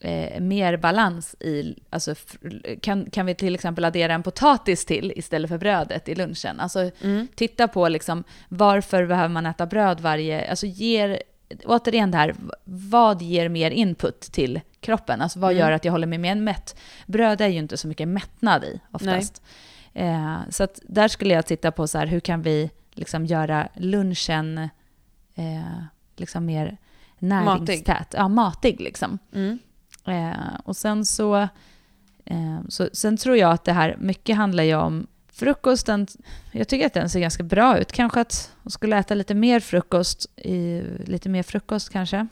eh, mer balans i, alltså kan, kan vi till exempel addera en potatis till istället för brödet i lunchen? Alltså Mm. titta på liksom varför behöver man äta bröd varje, alltså ger, återigen det här, vad ger mer input till kroppen? Alltså vad Mm. gör att jag håller mig mer mätt? Bröd är ju inte så mycket mättnad i oftast. Eh, så att där skulle jag titta på så här, hur kan vi liksom göra lunchen eh, liksom mer näringstät? Ja, matig liksom. Mm. Eh, och sen så, eh, så... Sen tror jag att det här mycket handlar ju om frukosten. Jag tycker att den ser ganska bra ut. Kanske att hon skulle äta lite mer frukost, i, lite mer frukost kanske.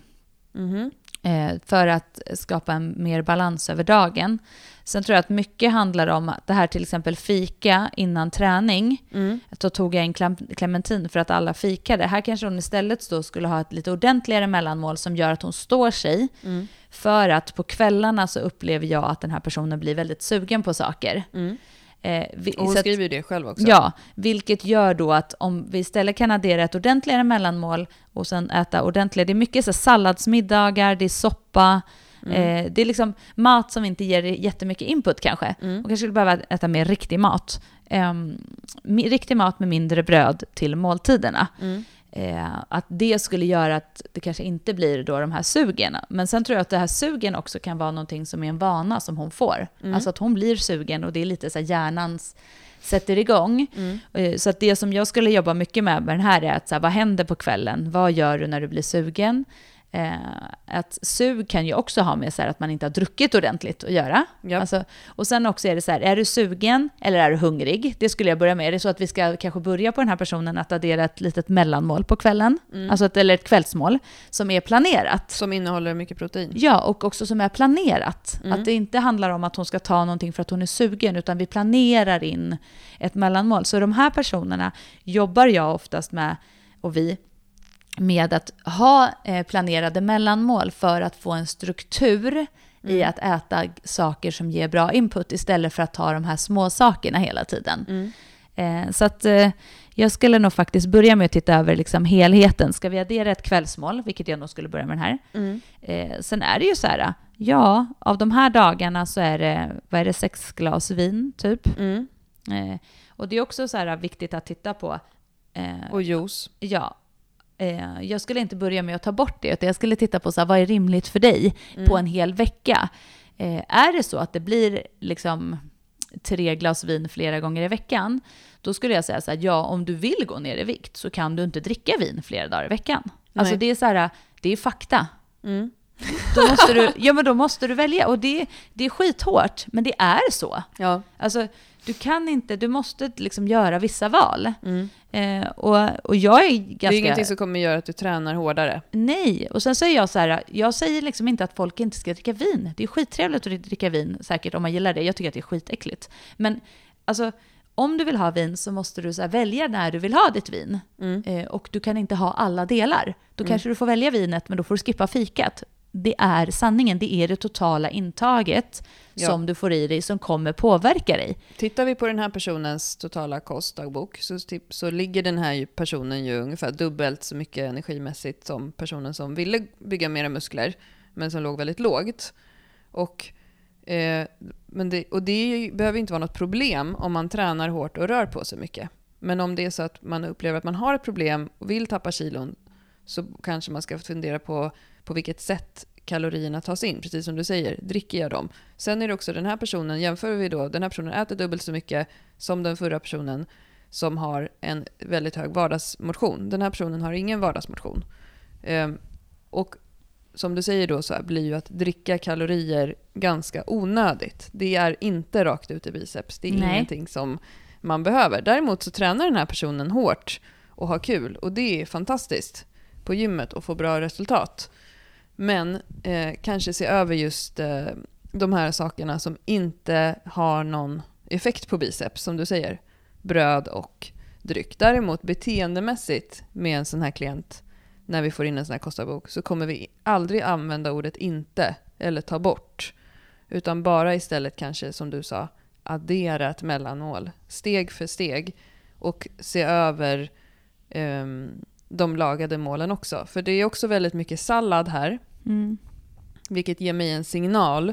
Mhm. Eh, för att skapa en mer balans över dagen. Sen tror jag att mycket handlar om det här till exempel fika innan träning. Mm. Då tog jag en clementin för att alla fikade. Här kanske hon istället då skulle ha ett lite ordentligare mellanmål som gör att hon står sig. Mm. För att på kvällarna så upplever jag att den här personen blir väldigt sugen på saker. Mm. Eh, vi, Och hon skriver ju det själv också. Ja, vilket gör då att om vi istället kan addera ett ordentligare mellanmål och sen äta ordentligt, det är mycket så salladsmiddagar, det är soppa, Mm. eh, det är liksom mat som inte ger jättemycket input kanske. Mm. Och kanske skulle behöva äta mer riktig mat. Mi- riktig mat med mindre bröd till måltiderna. Mm. Eh, att det skulle göra att det kanske inte blir då de här sugen. Men sen tror jag att det här sugen också kan vara någonting som är en vana som hon får. Mm. Alltså att hon blir sugen och det är lite så här hjärnans sätter igång. Mm. Eh, Så att det som jag skulle jobba mycket med med den här är att så här, vad händer på kvällen? Vad gör du när du blir sugen? Eh, att sug kan ju också ha med så här att man inte har druckit ordentligt att göra. Ja. Alltså, och sen också är det så här, är du sugen eller är du hungrig? Det skulle jag börja med. Är det så att vi ska kanske börja på den här personen att addera ett litet mellanmål på kvällen? Mm. Alltså ett, eller ett kvällsmål som är planerat. Som innehåller mycket protein. Ja, och också som är planerat. Mm. Att det inte handlar om att hon ska ta någonting för att hon är sugen, utan vi planerar in ett mellanmål. Så de här personerna jobbar jag oftast med, och vi, med att ha eh, planerade mellanmål för att få en struktur i Mm. att äta saker som ger bra input istället för att ta de här små sakerna hela tiden. Mm. Eh, så att eh, jag skulle nog faktiskt börja med att titta över liksom helheten. Ska vi addera ett kvällsmål, vilket jag nog skulle börja med den här, Mm. Eh, sen är det ju så här, ja, av de här dagarna så är det, vad är det, sex glas vin typ. Mm. Och det är också så här viktigt att titta på, Och juice. ja, eh, jag skulle inte börja med att ta bort det, utan jag skulle titta på så här, vad är rimligt för dig Mm. på en hel vecka. Eh, är det så att det blir liksom tre glas vin flera gånger i veckan, då skulle jag säga så här, ja, om du vill gå ner i vikt så kan du inte dricka vin flera dagar i veckan. Alltså Nej. det är så här, det är fakta. Mm. Då måste du, ja men då måste du välja och det, det är skithårt, men det är så. Ja. Alltså, du kan inte, du måste liksom göra vissa val. Mm. Eh, och, och jag är ganska... Det är ingenting som kommer göra att du tränar hårdare. Nej, och sen säger jag så här, jag säger liksom inte att folk inte ska dricka vin. Det är skittrevligt att dricka vin, säkert om man gillar det. Jag tycker att det är skitäckligt. Men alltså, om du vill ha vin så måste du så välja när du vill ha ditt vin. Mm. Eh, och du kan inte ha alla delar. Då kanske du får välja vinet, men då får du skippa fikat. Det är sanningen, det är det totala intaget Ja. som du får i dig som kommer påverka dig. Tittar vi på den här personens totala kostdagbok så, typ, så ligger den här personen ju ungefär dubbelt så mycket energimässigt som personen som ville bygga mera muskler men som låg väldigt lågt. Och, eh, men det, och det ju, behöver inte vara något problem om man tränar hårt och rör på sig mycket. Men om det är så att man upplever att man har ett problem och vill tappa kilon så kanske man ska fundera på på vilket sätt kalorierna tas in. Precis som du säger, dricker jag dem? Sen är det också den här personen, jämför vi då, den här personen äter dubbelt så mycket som den förra personen som har en väldigt hög vardagsmotion. Den här personen har ingen vardagsmotion. Ehm, och som du säger då så blir ju att dricka kalorier ganska onödigt. Det är inte rakt ut i biceps. Det är Nej. ingenting som man behöver. Däremot så tränar den här personen hårt och har kul och det är fantastiskt på gymmet och får bra resultat. Men eh, kanske se över just eh, de här sakerna som inte har någon effekt på biceps, som du säger. Bröd och dryck. Däremot beteendemässigt med en sån här klient, när vi får in en sån här kostarbok, så kommer vi aldrig använda ordet inte eller ta bort. Utan bara istället kanske, som du sa, addera ett mellanmål. Steg för steg. Och se över eh, de lagade målen också. För det är också väldigt mycket sallad här. Mm. Vilket ger mig en signal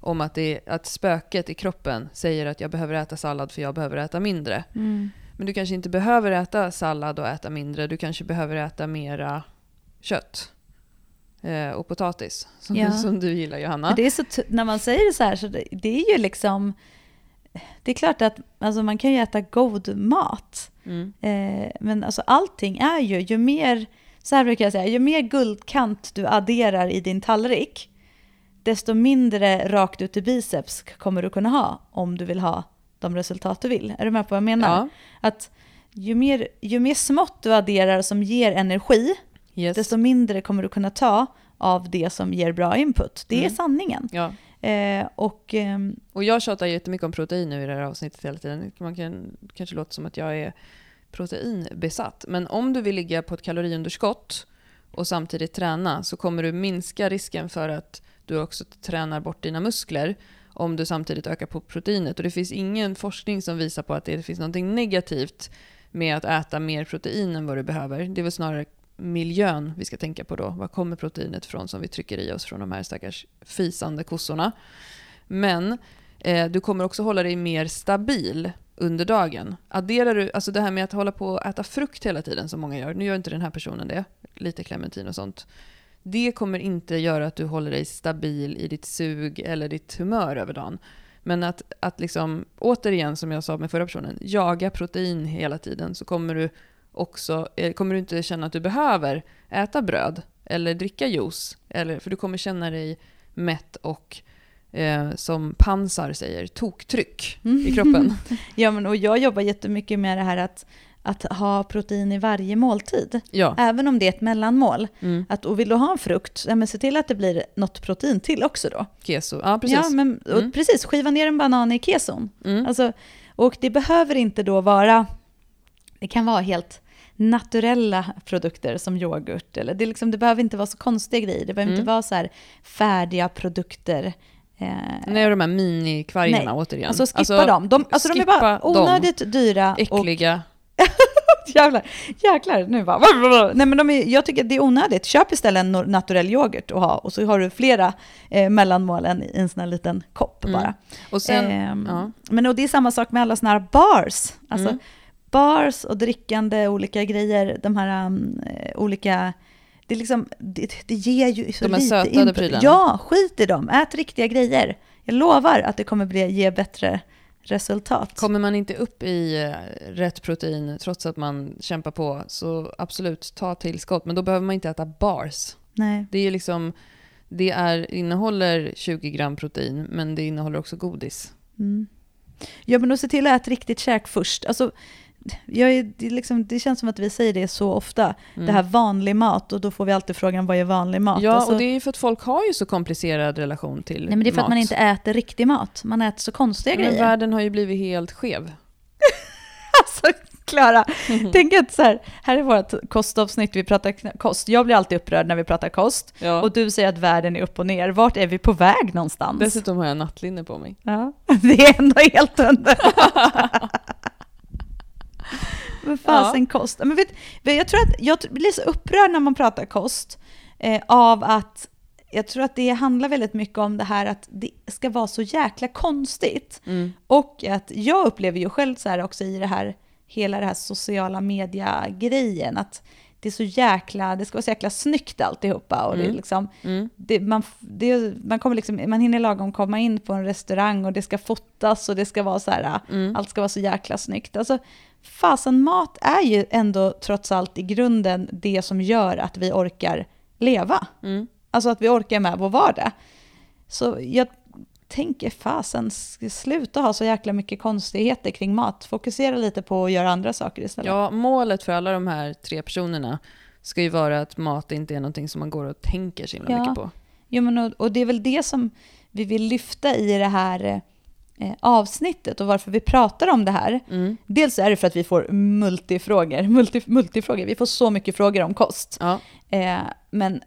om att, det, att spöket i kroppen säger att jag behöver äta sallad för jag behöver äta mindre. Mm. Men du kanske inte behöver äta sallad och äta mindre. Du kanske behöver äta mera kött. Eh, och potatis. Som, Ja. som du gillar Johanna. Det är så när man säger det så här, så det, det är ju liksom... Det är klart att alltså, man kan ju äta god mat. Mm. Eh, men alltså allting är ju, ju mer, så här brukar jag säga, ju mer guldkant du adderar i din tallrik, desto mindre rakt ut i biceps kommer du kunna ha om du vill ha de resultat du vill. Är du med på vad jag menar? Ja. Att ju mer, ju mer smått du adderar som ger energi, Yes. desto mindre kommer du kunna ta av det som ger bra input. Det är Mm. sanningen. Ja. Eh, och ehm, Och jag tjatar jättemycket om protein nu i det här avsnittet hela tiden. Man kan kanske låta som att jag är proteinbesatt. Men om du vill ligga på ett kaloriunderskott och samtidigt träna så kommer du minska risken för att du också tränar bort dina muskler om du samtidigt ökar på proteinet. Och det finns ingen forskning som visar på att det finns något negativt med att äta mer protein än vad du behöver. Det är väl snarare miljön vi ska tänka på då. Var kommer proteinet från som vi trycker i oss från de här stackars fisande kossorna? Men Eh, du kommer också hålla dig mer stabil under dagen. Adderar du, alltså det här med att hålla på och äta frukt hela tiden som många gör, nu gör inte den här personen det, lite clementin och sånt. Det kommer inte göra att du håller dig stabil i ditt sug eller ditt humör över dagen. Men att, att liksom, återigen som jag sa med förra personen, jaga protein hela tiden så kommer du också, eh, kommer du inte känna att du behöver äta bröd eller dricka juice. Eller, för du kommer känna dig mätt och eh, som pansar säger, toktryck i kroppen. ja, men, och jag jobbar jättemycket med det här att, att ha protein i varje måltid. Ja. Även om det är ett mellanmål. Mm. Att, och vill du ha en frukt, ja, men se till att det blir något protein till också då. Keso, ja precis. Ja, men, Mm. precis. Skiva ner en banan i keson. Mm. Alltså, och det behöver inte då vara, det kan vara helt naturella produkter som yoghurt. Eller det, liksom, det behöver inte vara så konstiga grejer. Det behöver Mm. inte vara så här färdiga produkter. Eh, Nej, och de här minikvargarna återigen. Alltså skippa dem. De, alltså de är bara skippa dem. onödigt dyra. Och, Äckliga. jävlar, jäklar, nu bara... Nej men de är, jag tycker det är onödigt. Köp istället en naturell yoghurt och ha. Och så har du flera eh, mellanmål i en sån här liten kopp Mm. bara. Och sen, Ehm, ja. Men och det är samma sak med alla såna här bars. Alltså Mm. bars och drickande, olika grejer, de här um, eh, olika... Det, liksom, det, det ger ju så De här lite sötade prylarna. Ja, skit i dem. Ät riktiga grejer. Jag lovar att det kommer bli, ge bättre resultat. Kommer man inte upp i eh, rätt protein trots att man kämpar på så absolut ta tillskott. Men då behöver man inte äta bars. Nej. Det är liksom, det är, innehåller 20 gram protein men det innehåller också godis. Mm. Ja, men att se till att äta riktigt käk först. Alltså, jag är, det, liksom, det känns som att vi säger det så ofta. Mm. Det här vanlig mat och då får vi alltid frågan vad är vanlig mat? Ja, Alltså, och det är ju för att folk har ju så komplicerad relation till nej, men det är för mat. att man inte äter riktig mat. Man äter så konstiga Men grejer. världen har ju blivit helt skev. Alltså Klara, tänk att så här, här är vårt kostavsnitt, vi pratar kost. Jag blir alltid upprörd när vi pratar kost. Ja. Och du säger att världen är upp och ner. Vart är vi på väg någonstans? Dessutom har jag nattlinne på mig. Ja, det är ändå helt underbart. Men fasen kost. Men vet, jag tror att jag blir så upprörd när man pratar kost eh, av att jag tror att det handlar väldigt mycket om det här att det ska vara så jäkla konstigt. Mm. Och att jag upplever ju själv så här också i det här, hela det här sociala media-grejen, att det är så jäkla, det ska vara så jäkla snyggt alltihopa. Och det är Mm. liksom, Mm. det, man, det, man, kommer liksom, man hinner lagom komma in på en restaurang och det ska fotas och det ska vara så här, Mm. allt ska vara så jäkla snyggt. Alltså, fasen mat är ju ändå trots allt i grunden det som gör att vi orkar leva. Mm. Alltså att vi orkar med vår vardag. Så jag tänker fasen, sluta ha så jäkla mycket konstigheter kring mat. Fokusera lite på att göra andra saker istället. Ja, målet för alla de här tre personerna ska ju vara att mat inte är någonting som man går och tänker så himla Ja. mycket på. Jo, men och, och det är väl det som vi vill lyfta i det här eh, avsnittet och varför vi pratar om det här. Mm. Dels är det för att vi får multifrågor, multi, multifrågor. vi får så mycket frågor om kost. Ja. Eh, men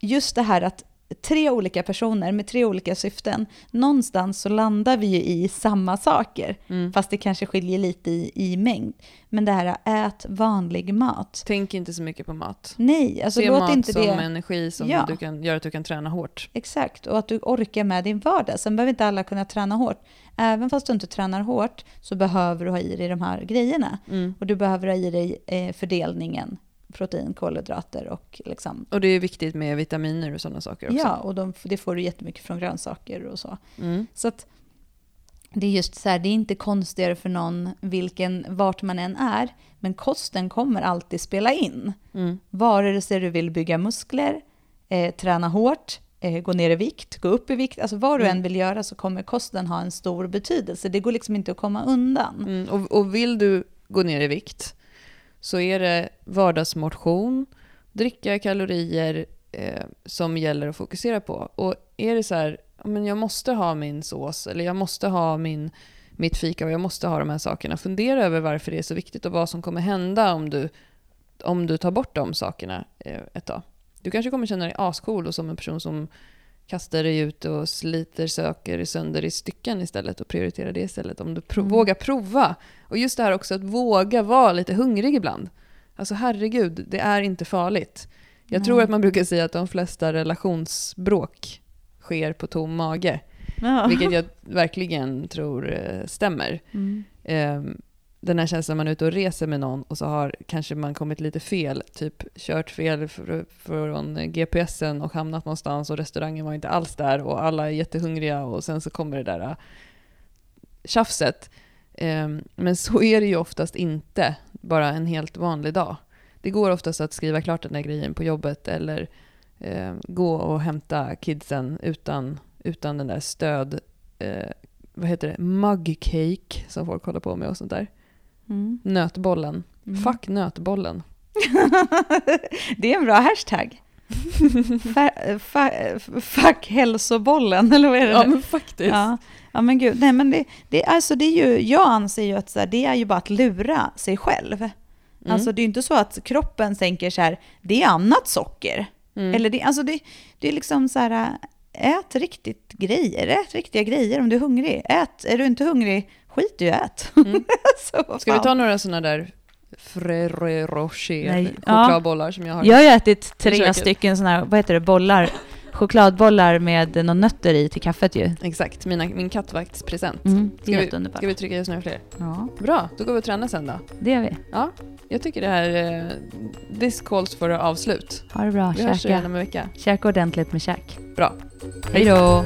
just det här att tre olika personer med tre olika syften, någonstans så landar vi ju i samma saker, Mm. fast det kanske skiljer lite i, i mängd. Men det här ät vanlig mat. Tänk inte så mycket på mat. Nej, alltså Se låt mat inte som det... energi som Ja. du kan, gör att du kan träna hårt. Exakt, och att du orkar med din vardag. Sen behöver inte alla kunna träna hårt. Även fast du inte tränar hårt så behöver du ha i dig de här grejerna. Mm. Och du behöver ha i dig eh, fördelningen protein, kolhydrater och liksom... Och det är viktigt med vitaminer och sådana saker också. Ja, och de, det får du jättemycket från grönsaker och så. Mm. Så att det är just så här, det är inte konstigare för någon vilken, vart man än är, men kosten kommer alltid spela in. Mm. Vare sig du vill bygga muskler, eh, träna hårt, eh, gå ner i vikt, gå upp i vikt, alltså vad du Mm. än vill göra så kommer kosten ha en stor betydelse. Det går liksom inte att komma undan. Mm. Och, och vill du gå ner i vikt så är det vardagsmotion, dricka kalorier eh, som gäller att fokusera på. Och är det så här, men jag måste ha min sås eller jag måste ha min, mitt fika och jag måste ha de här sakerna. Fundera över varför det är så viktigt och vad som kommer hända om du, om du tar bort de sakerna eh, ett tag. Du kanske kommer känna dig ascool och som en person som kastar dig ut och sliter saker sönder i stycken istället och prioriterar det istället. Om du pro- Mm. vågar prova. Och just det här också att våga vara lite hungrig ibland. Alltså herregud, det är inte farligt. Jag tror Nej. att man brukar säga att de flesta relationsbråk sker på tom mage. Ja. Vilket jag verkligen tror eh, stämmer. Mm. Ehm, den här känslan när man är ute och reser med någon och så har kanske man kommit lite fel, typ kört fel från GPSen och hamnat någonstans och restaurangen var inte alls där och alla är jättehungriga och sen så kommer det där äh, tjafset. Ehm, men så är det ju oftast inte, bara en helt vanlig dag. Det går oftast att skriva klart den där grejen på jobbet eller ehm, gå och hämta kidsen utan, utan den där stöd... Eh, vad heter det? Mug cake som folk håller på med och sånt där. Mm. Nötbollen. Mm. Fuck nötbollen. det är en bra hashtag. fa, fa, fuck hälsobollen, eller vad är det? Ja men faktiskt. Ja, ja men gud. Nej, men det, det, alltså det är ju, jag anser ju att här, det är ju bara att lura sig själv. Mm. Alltså det är ju inte så att kroppen tänker så här, det är annat socker. Mm. Eller det, alltså det, det är liksom så här, ät riktigt grejer, ät riktiga grejer om du är hungrig. Ät, är du inte hungrig, skit i att ät. Mm. så, Ska vi ta några sådana där Frere Rocher Nej. chokladbollar som jag har? Jag har ju ätit tre stycken sådana här, vad heter det, bollar, chokladbollar med någon nötter i till kaffet ju. Exakt, mina, min kattvaktspresent. Mm, det Ska är vi- helt underbart. Ska vi trycka just några fler? Ja, Bra, då går vi och tränar sen då. det gör vi. Ja, jag tycker det här... Eh, this calls for avslut. Ha det bra, Vi hörs igen käka. om en vecka. Käka ordentligt med käk. Bra. Hej då!